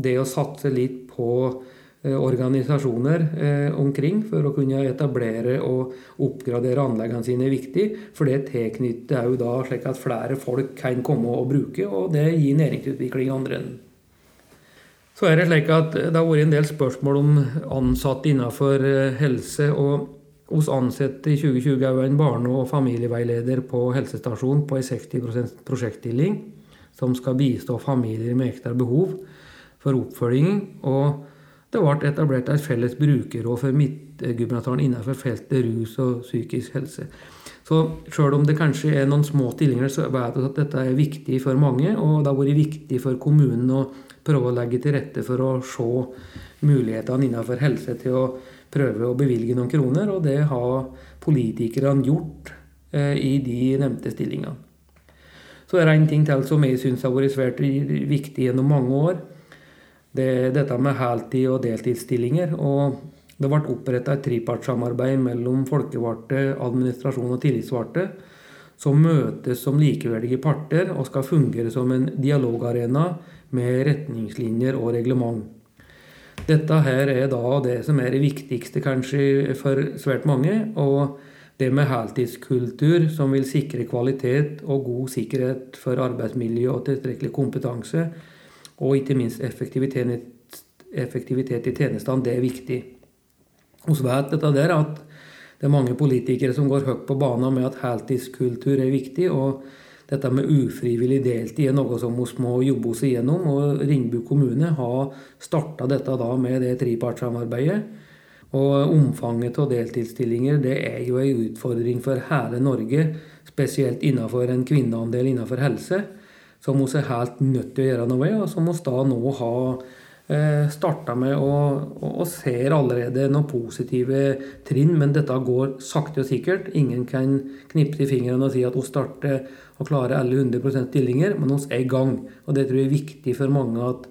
det å satse litt på uh, organisasjoner uh, omkring for å kunne etablere og oppgradere anleggene sine er viktig. For det tilknytter òg da slik at flere folk kan komme og bruke, og det gir næringsutvikling i andre enden. Så er Det slik at det har vært en del spørsmål om ansatte innenfor eh, helse. og hos ansatte i 2020 er en barne- og familieveileder på helsestasjonen på en 60 prosjektstilling som skal bistå familier med ekstra behov for oppfølging. Og det ble etablert et felles brukerråd for Midt-Gudbrandsdalen innenfor feltet rus og psykisk helse. Så selv om det kanskje er noen små stillinger, så vet vi at dette er viktig for mange. Og det har vært viktig for kommunen å prøve å legge til rette for å se mulighetene innenfor helse til å prøve å bevilge noen kroner, og det har politikerne gjort eh, i de nevnte stillingene. Så er det en ting til som jeg syns har vært svært viktig gjennom mange år. Det er dette med heltid- og deltidsstillinger. og Det ble oppretta et trepartssamarbeid mellom folkevalgte, administrasjon og tillitsvalgte, som møtes som likeverdige parter og skal fungere som en dialogarena med retningslinjer og reglement. Dette her er da det som er det viktigste kanskje for svært mange. Og det med heltidskultur som vil sikre kvalitet og god sikkerhet for arbeidsmiljø og tilstrekkelig kompetanse, og ikke minst effektivitet, i tjenestene, det er viktig. Vi vet dette der at det er mange politikere som går høyt på banen med at heltidskultur er viktig. og dette med ufrivillig deltid er noe som vi må jobbe oss igjennom. og Ringbu kommune har starta dette da med det trepartssamarbeidet. Og Omfanget av deltidsstillinger det er jo en utfordring for hele Norge, spesielt innenfor en kvinneandel innenfor helse, som vi er helt nødt til å gjøre noe med, og som vi da nå har starta med å, og, ser allerede noen positive trinn, men dette går sakte og sikkert. Ingen kan knipse i fingrene og si at vi starter og klarer alle 100 stillinger, men vi er i gang. Og det tror jeg er viktig for mange at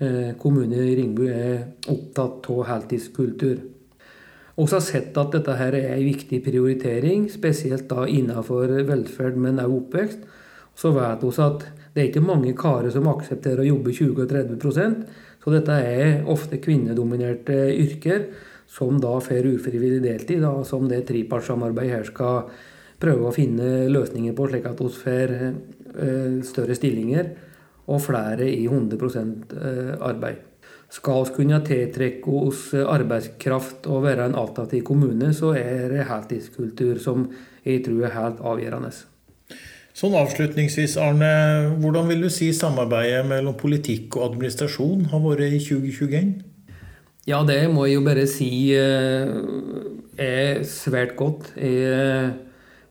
eh, kommunen i Ringbu er opptatt av heltidskultur. Vi har sett at dette her er en viktig prioritering, spesielt da innenfor velferd, men også oppvekst. Så vet vi at det er ikke mange karer som aksepterer å jobbe 20 30 så dette er ofte kvinnedominerte yrker som da får ufrivillig deltid, da, som det trepartssamarbeidet her skal prøve å finne løsninger på, slik at vi får eh, større stillinger og flere i 100 eh, arbeid. Skal vi kunne tiltrekke oss arbeidskraft og være en attraktiv kommune, så er det heltidskultur som jeg tror er helt avgjørende. Sånn avslutningsvis, Arne. Hvordan vil du si samarbeidet mellom politikk og administrasjon har vært i 2021? Ja, det må jeg jo bare si eh, er svært godt. Jeg eh,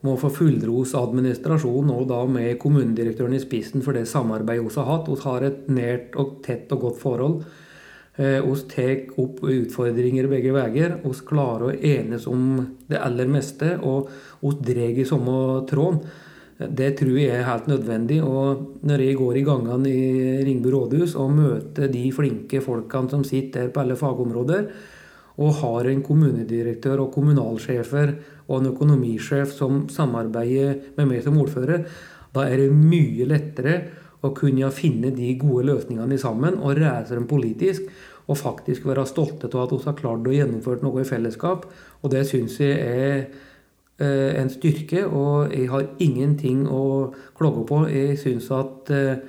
må få fullros administrasjonen og da med kommunedirektøren i spissen for det samarbeidet vi har hatt. Vi har et nært og tett og godt forhold. Vi eh, tar opp utfordringer begge veier. Vi klarer å enes om det aller meste, og vi drar i samme tråd. Det tror jeg er helt nødvendig. Og når jeg går i gangene i Ringbu rådhus og møter de flinke folkene som sitter der på alle fagområder, og har en kommunedirektør og kommunalsjefer og en økonomisjef som samarbeider med meg som ordfører, da er det mye lettere å kunne finne de gode løsningene sammen og reise dem politisk. og faktisk være stolte av at vi har klart å gjennomføre noe i fellesskap. Og det syns jeg er en styrke, og jeg har ingenting å klage på. Jeg syns at eh,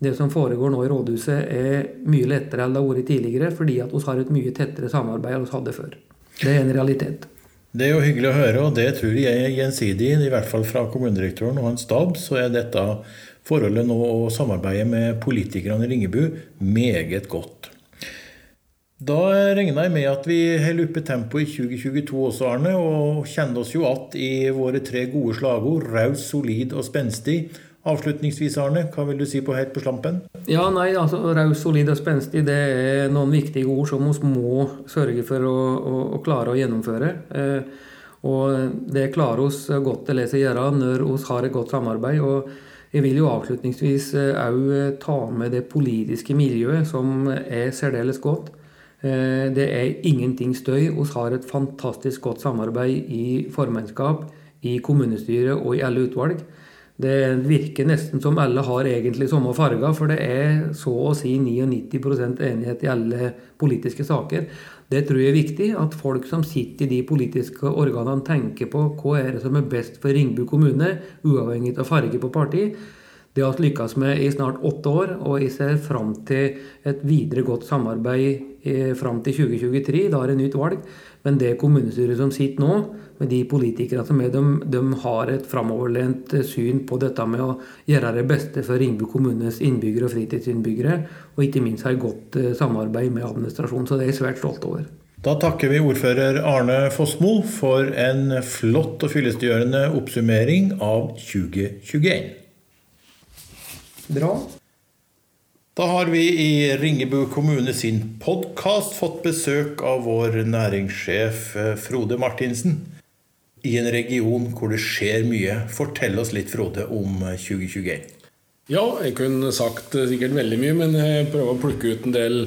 det som foregår nå i rådhuset, er mye lettere enn det har vært tidligere, fordi at vi har et mye tettere samarbeid enn vi hadde før. Det er en realitet. Det er jo hyggelig å høre, og det tror jeg er gjensidig. I hvert fall fra kommunedirektøren og hans stab så er dette forholdet nå og samarbeidet med politikerne i Ringebu meget godt. Da regner jeg med at vi holder oppe tempoet i 2022 også, Arne, og kjenner oss jo att i våre tre gode slagord raus, solid og spenstig Avslutningsvis, Arne, hva vil du si på helt på slampen? Ja, nei, altså Raus, solid og spenstig det er noen viktige ord som vi må sørge for å, å, å klare å gjennomføre. Eh, og det klarer oss godt å lese og gjøre når vi har et godt samarbeid. og jeg vil jo avslutningsvis òg eh, ta med det politiske miljøet, som er særdeles godt. Eh, det er ingenting støy. Vi har et fantastisk godt samarbeid i formannskap, i kommunestyret og i alle utvalg. Det virker nesten som alle har egentlig samme farger, for det er så å si 99% enighet i alle politiske saker. Det tror jeg er viktig, at folk som sitter i de politiske organene, tenker på hva er det som er best for Ringbu kommune, uavhengig av farge på parti. Det har vi lykkes med i snart åtte år, og jeg ser fram til et videre godt samarbeid eh, fram til 2023. Da er det nytt valg. Men det kommunestyret som sitter nå, med de politikerne som er, de, de har et framoverlent eh, syn på dette med å gjøre det beste for Ringbu kommunes innbyggere og fritidsinnbyggere, og ikke minst har et godt eh, samarbeid med administrasjonen. Så det er jeg svært stolt over. Da takker vi ordfører Arne Fossmo for en flott og fyllestgjørende oppsummering av 2021. Bra. Da har vi i Ringebu kommune sin podkast fått besøk av vår næringssjef eh, Frode Martinsen. I en region hvor det skjer mye. Fortell oss litt, Frode, om 2021. Eh, ja, jeg kunne sagt eh, sikkert veldig mye, men jeg prøver å plukke ut en del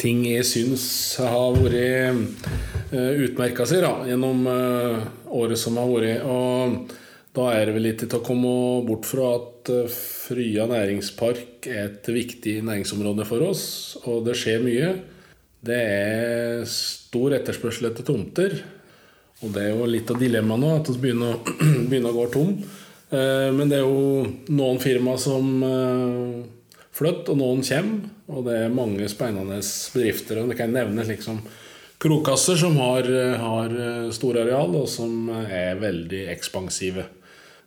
ting jeg syns har vært utmerka seg da, gjennom året som har vært. Og da er det vel litt til å komme bort fra at eh, Frya næringspark er et viktig næringsområde for oss, og det skjer mye. Det er stor etterspørsel etter tomter. Og det er jo litt av dilemmaet nå, at vi begynner, begynner, å gå tom. Eh, men det er jo noen firma som eh, flytter, og noen kommer. Og det er mange spennende bedrifter. Og det kan nevnes liksom Krokasser, som har, har store areal, og som er veldig ekspansive.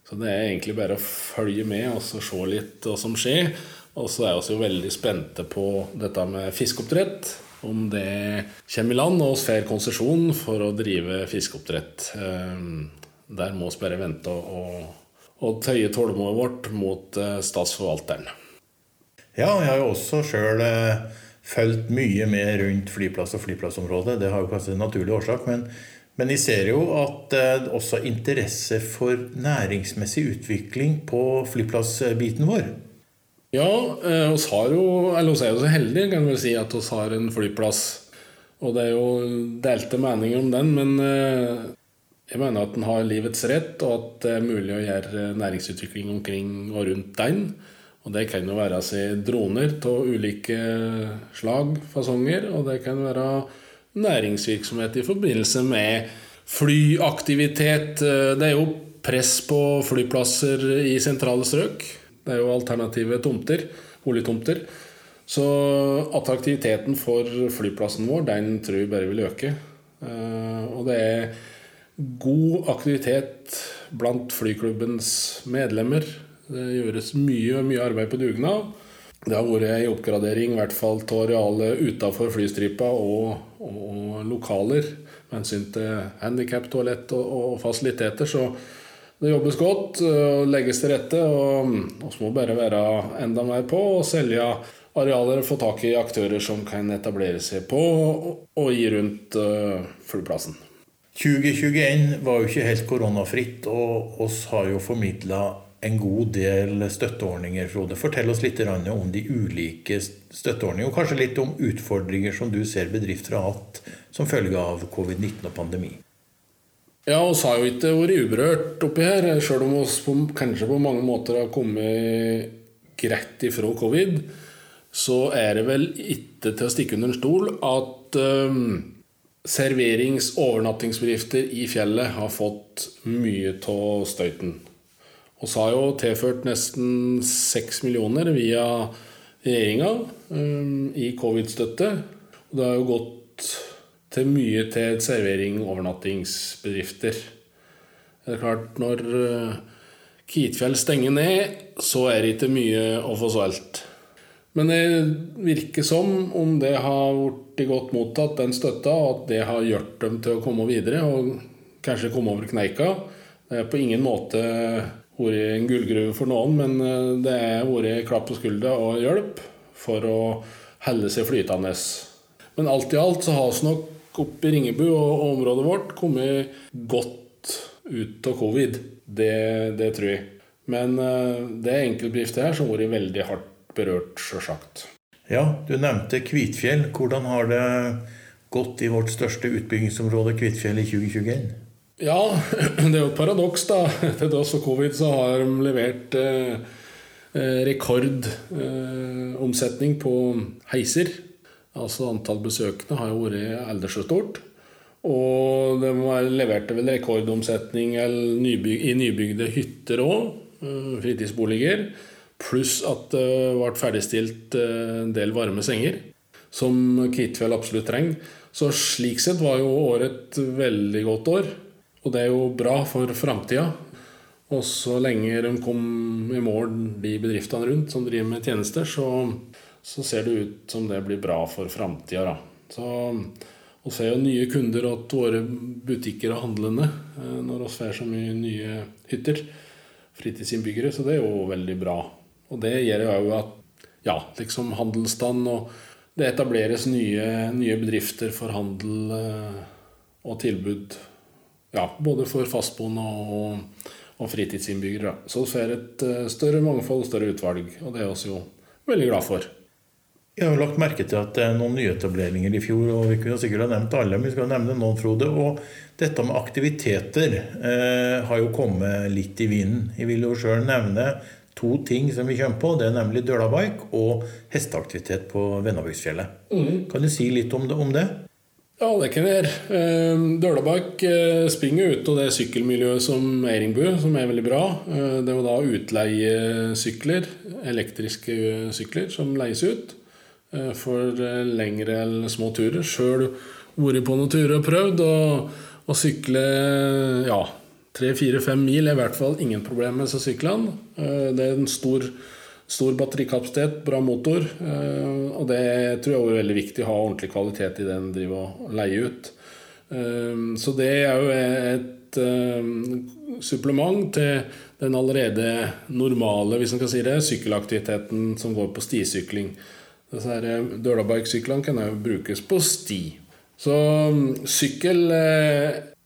Så det er egentlig bare å følge med og se litt hva som skjer. Og så er vi jo veldig spente på dette med fiskeoppdrett. Om det kommer i land og vi får konsesjon for å drive fiskeoppdrett. Ehm, der må vi bare vente og, og tøye tålmodet vårt mot eh, statsforvalteren. Ja, jeg har jo også sjøl eh, fulgt mye med rundt flyplass og flyplassområdet. Det har jo kanskje en naturlig årsak. men men vi ser jo at eh, også er interesse for næringsmessig utvikling på flyplassbiten vår. Ja, eh, oss har jo, eller oss er jo så heldige kan vi si, at oss har en flyplass. Og det er jo delte meninger om den, men eh, jeg mener at den har livets rett, og at det er mulig å gjøre næringsutvikling omkring og rundt den. Og det kan jo være droner av ulike slag, fasonger, og det kan være næringsvirksomhet i forbindelse med flyaktivitet. Det er jo press på flyplasser i sentrale strøk. Det er jo alternative tomter, boligtomter. Så attraktiviteten for flyplassen vår, den tror jeg bare vil øke. Eh, og det er god aktivitet blant flyklubbens medlemmer. Det gjøres mye, mye arbeid på dugnad. Det har vært en oppgradering i hvert fall av arealet utafor flystripa og, og, lokaler med hensyn til handikaptoalett og, og fasiliteter. Så det jobbes godt og legges til rette. Og vi må bare være enda mer på og selge arealer og få tak i aktører som kan etablere seg på og gi rundt uh, flyplassen. 2021 var jo ikke helt koronafritt, og oss har jo formidla en god del støtteordninger, Frode. Fortell oss litt om de ulike støtteordningene, og kanskje litt om utfordringer som du ser bedrifter har hatt som følge av covid-19 og pandemi. Ja, oss har jo ikke vært uberørt oppi her, sjøl om vi kanskje på mange måter har kommet greit ifra covid. så er det vel ikke til å stikke under en stol at um, serverings- og overnattingsbedrifter i fjellet har fått mye av støyten. Vi har jo tilført nesten 6 millioner via regjeringa um, i covid-støtte. Og det har jo gått til mye til servering- og overnattingsbedrifter. Det er klart, når uh, Kvitfjell stenger ned, så er det ikke mye å få solgt. Men det virker som om det har blitt godt mottatt, den støtta, og at det har gjort dem til å komme videre og kanskje komme over kneika. Det er på ingen måte vært en gullgruve for noen, men eh, det har vært klapp på skuldra og hjelp for å holde seg flytende. Men alt i alt så har vi nok oppe i Ringebu og området vårt kommet godt ut av covid. Det, det tror jeg. Men eh, det er enkeltbedrifter her som har vært veldig hardt berørt, sjølsagt. Ja, du nevnte Kvitfjell. Hvordan har det gått i vårt største utbyggingsområde, Kvitfjell, i 2021? Ja, det er jo et paradoks, da. Til tross for covid så har de levert eh, eh rekordomsetning eh, på heiser. Altså antall besøkende har jo vært aldri så stort. Og de leverte vel rekordomsetning i nybygde hytter òg, eh, fritidsboliger. Pluss at det ble ferdigstilt eh, en del varme senger, som Kvitfjell absolutt trenger. Så slik sett var jo året et veldig godt år. Og det er jo bra for framtida. Og så lenge de kom i mål, de bedriftene rundt som driver med tjenester, så, så ser det ut som det blir bra for framtida. Så vi ser jo nye kunder til våre butikker og handlende eh, når vi får så mye nye hytter. Fritidsinnbyggere. Så det er jo veldig bra. Og det gjør jo at ja, liksom handelsstand og det etableres nye, nye bedrifter for handel eh, og tilbud. Ja, både for fastboende og, og fritidsinnbyggere. Så vi får et eh, større mangfold større utvalg, og det er vi jo veldig glad for. Jeg har lagt merke til at det er noen nyetableringer i fjor, og vi kunne sikkert ha nevnt alle, men vi skal nevne noen, Frode. Og dette med aktiviteter eh, har jo kommet litt i vinden. Jeg vil jo sjøl nevne to ting som vi kommer på. Det er nemlig dølabike og hesteaktivitet på Vennabygdsfjellet. Mm. Kan du si litt om det? Om det? Ja, det kan jeg gjøre. Ehm, eh, springer ut av det sykkelmiljøet som Eiringbu, som er veldig bra. Eh, det er jo da utleiesykler, elektriske sykler, som leies ut eh, for lengre eller små turer. Sjøl vært på noen turer og prøvd å sykle ja, Tre-fire-fem mil er i hvert fall ingen problem med disse syklene. Eh, det er en stor, stor batterikapasitet, bra motor. Eh, og det tror jeg er veldig viktig å ha ordentlig kvalitet i det en driver og leier ut. Eh, så det er jo et supplement til den allerede normale hvis man kan si det, sykkelaktiviteten som går på stisykling. Disse Dølabike-syklene kan jo brukes på sti. Så sykkel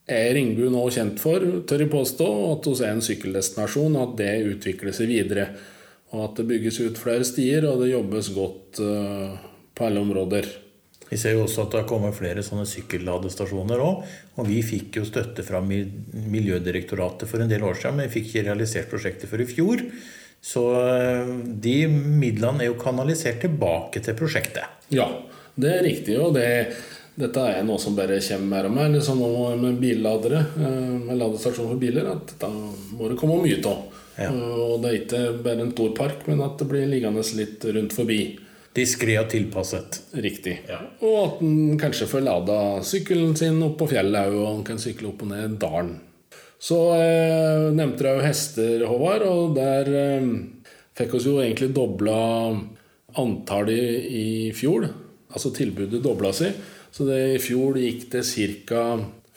er Ringbu nå kjent for, tør jeg påstå, at hos er en sykkeldestinasjon, at det utvikler seg videre. Og at det bygges ut flere stier, og det jobbes godt uh, på alle områder. Vi ser jo også at det har kommet flere sånne sykkelladestasjoner òg. Og vi fikk jo støtte fra Miljødirektoratet for en del år siden, men vi fikk ikke realisert prosjektet før i fjor. Så uh, de midlene er jo kanalisert tilbake til prosjektet. Ja, det er riktig. og det dette er noe som bare kommer mer og mer. Liksom nå med billadere, eh, med ladestasjoner for biler, at dette må det komme mye av. Ja. Eh, og det er ikke bare en stor park, men at det blir liggende litt rundt forbi. Diskré og tilpasset. Riktig. Ja. Og at en kanskje får lada sykkelen sin opp på fjellet òg, og en kan sykle opp og ned dalen. Så eh, nevnte jeg jo hester, Håvard, og der eh, fikk oss jo egentlig dobla antallet i, i fjor. Altså tilbudet dobla seg. Så det, i fjor gikk det ca.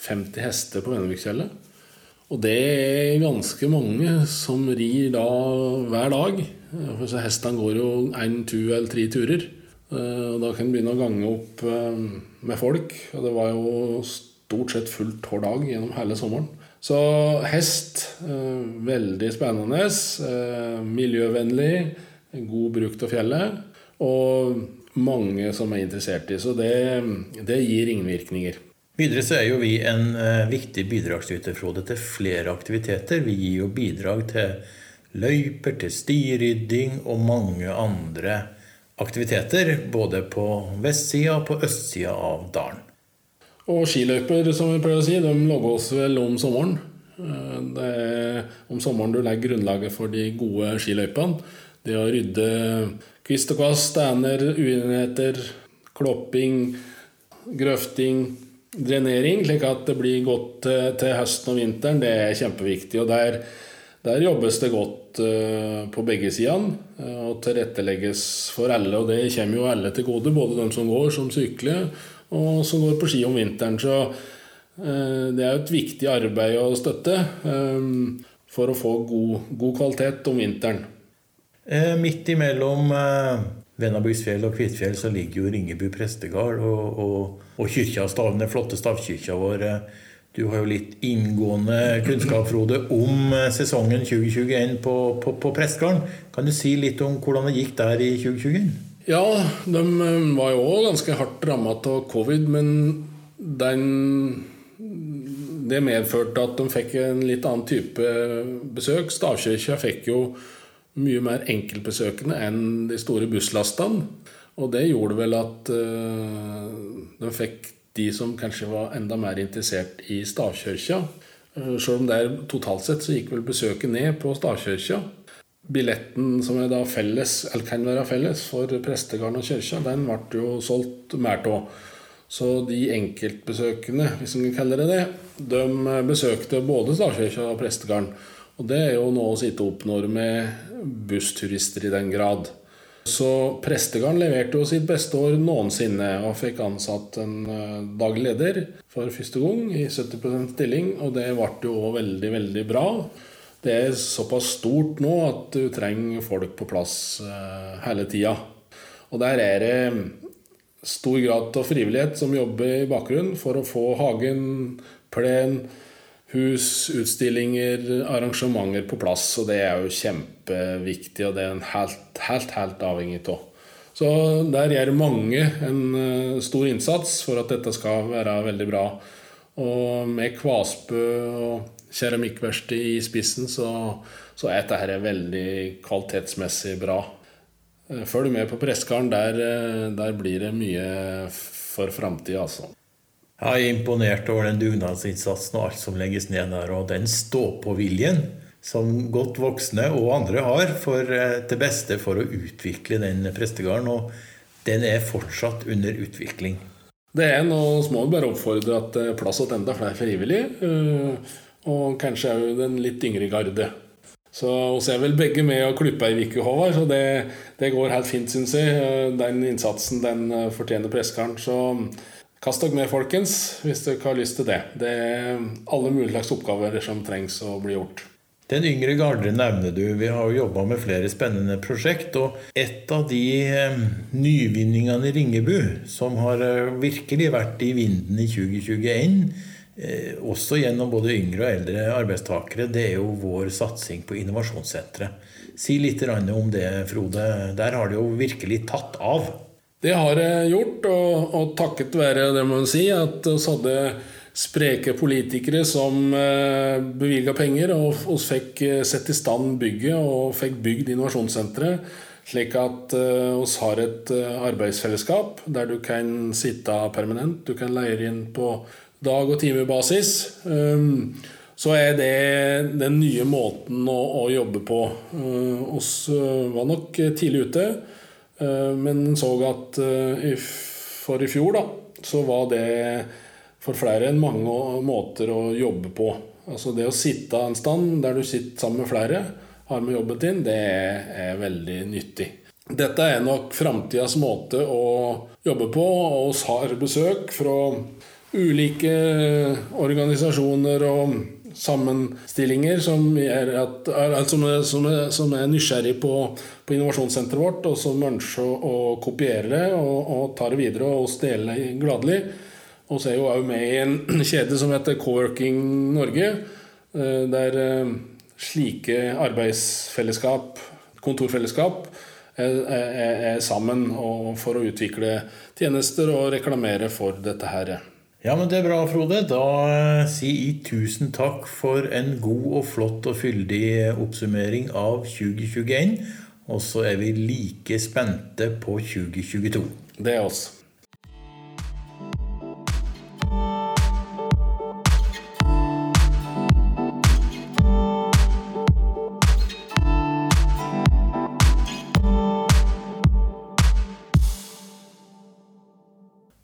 50 hester på Vennevikfjellet. Og det er ganske mange som rir da hver dag. For hestene går jo én, to eller tre turer. Eh, og da kan en begynne å gange opp eh, med folk. Og det var jo stort sett fullt hver dag gjennom hele sommeren. Så hest, eh, veldig spennende. Miljøvennlig. God bruk av fjellet. Og mange som er interessert i. Så det, det gir ringvirkninger. Videre så er jo vi en uh, viktig bidragsyter til flere aktiviteter. Vi gir jo bidrag til løyper, til stirydding og mange andre aktiviteter både på vestsida og på østsida av dalen. Og skiløyper, som vi pleier å si, de logges vel om sommeren. Eh, det er om sommeren du legger grunnlaget for de gode skiløypene. Det å rydde kvist og kvast, stener, uenigheter, klopping, grøfting, drenering, slik at det blir godt til høsten og vinteren, det er kjempeviktig. Og der, der jobbes det godt uh, på begge sidene uh, og tilrettelegges for alle. Og det kommer jo alle til gode, både de som går, som sykler, og som går på ski om vinteren. Så det er jo et viktig arbeid å støtte for å få god, god kvalitet om vinteren. midt imellom Vennabugsfjell og Kvitfjell så ligger jo Ringebu prestegard og, og, og kyrkja, den flotte stavkirka vår. Du har jo litt inngående kunnskap, Frode, om eh, sesongen 2021 på, på, på Prestegarden. Kan du si litt om hvordan det gikk der i 2021? Ja, de eh, var jo òg ganske hardt ramma av covid, men den det medførte at de fikk en litt annen type besøk. Stavkirka fikk jo mye mer enkeltbesøkende enn de store busslastene. Og det gjorde vel at uh, de fikk de som kanskje var enda mer interessert i stavkirka. Uh, Selv om der totalt sett så gikk vel besøket ned på stavkirka. Billetten som er da felles, eller kan være felles for prestegarden og kirka, den ble jo solgt mer av. Så de enkeltbesøkende, hvis man kan kalle det det, de besøkte både stavkirka og prestegarden. Og det er jo noe å sitte oppnår oppnå med bussturister i den grad. Så Prestegarden leverte jo sitt beste år noensinne og fikk ansatt en eh, daglig leder for første gang i 70% stilling, og det ble jo veldig, veldig bra. Det er såpass stort nå at du trenger folk på plass eh, hele tida. Og der er det stor grad av frivillighet som jobber i bakgrunnen for å få hagen, plen, hus, utstillinger, arrangementer på plass. Og det er jo kjempeviktig, og det er en helt, helt, helt avhengig av. Så der gjør mange en eh, stor innsats for at dette skal være veldig bra. Og med Kvasbø og keramikkverkstedet i spissen, så, så er dette veldig kvalitetsmessig bra. Eh, følg med på Pressgarden. Der, eh, der blir det mye for framtida, altså. Jeg er imponert over den dugnadsinnsatsen og alt som legges ned der, og den stå-på-viljen som godt voksne og andre har for, eh, til beste for å utvikle den prestegarden. Og den er fortsatt under utvikling. Det er noe små bare oppfordre at det er plass til enda flere frivillige. Eh, og kanskje òg den litt yngre garde. Så oss er vel begge med og klipper ei uke, Håvard. Så det, det, går helt fint, syns jeg. Eh, den innsatsen den fortjener prestegarden, Så Kast dere med, folkens, hvis dere har lyst til det. Det er alle mulige slags oppgaver som trengs å bli gjort. Den yngre garde nevner du. Vi har jo jobba med flere spennende prosjekt. Og et av de eh, nyvinningene i Ringebu som har eh, virkelig vært i vinden i 2021, eh, også gjennom både yngre og eldre arbeidstakere, det er jo vår satsing på innovasjonssenteret. Si litt om det, Frode. Der har det jo virkelig tatt av. Det har jeg gjort, og, og takket være det må man si, at vi hadde spreke politikere som eh, bevilga penger, og vi fikk eh, sett i stand bygget og fikk bygd innovasjonssenteret. Slik at vi uh, har et uh, arbeidsfellesskap der du kan sitte permanent. Du kan leie inn på dag- og timebasis. Um, så er det den nye måten å, å jobbe på. Uh, oss var nok tidlig ute. Eh, men så at eh, for i fjor, da, så var det for flere enn mange måter å jobbe på. Altså det å sitte en stand der du sitter sammen med flere, har med jobben din, det er veldig nyttig. Dette er nok framtidas måte å jobbe på, og vi har besøk fra ulike organisasjoner og sammenstillinger som er, at, som er, som er, som er nysgjerrig på, på, innovasjonssenteret vårt, og som ønsker å, å kopiere det og, og ta det videre og stjele gladelig. Og så er jo òg med i en kjede som heter Coworking Norge, eh, der eh, slike arbeidsfellesskap, kontorfellesskap, er, er, er sammen for å utvikle tjenester og reklamere for dette her. Ja, men det er bra, Frode. Da eh, sier jeg tusen takk for en god og flott og fyldig oppsummering av 2021. Og så er vi like spente på 2022. Det er oss.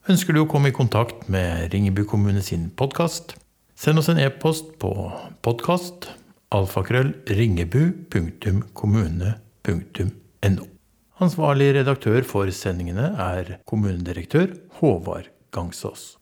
Ønsker du å komme i kontakt med Ringebu kommune sin podkast? Send oss en e-post på podkast alfakrøllringebu.kommune.no. Ansvarlig redaktør for sendingene er kommunedirektør Håvard Gangsås.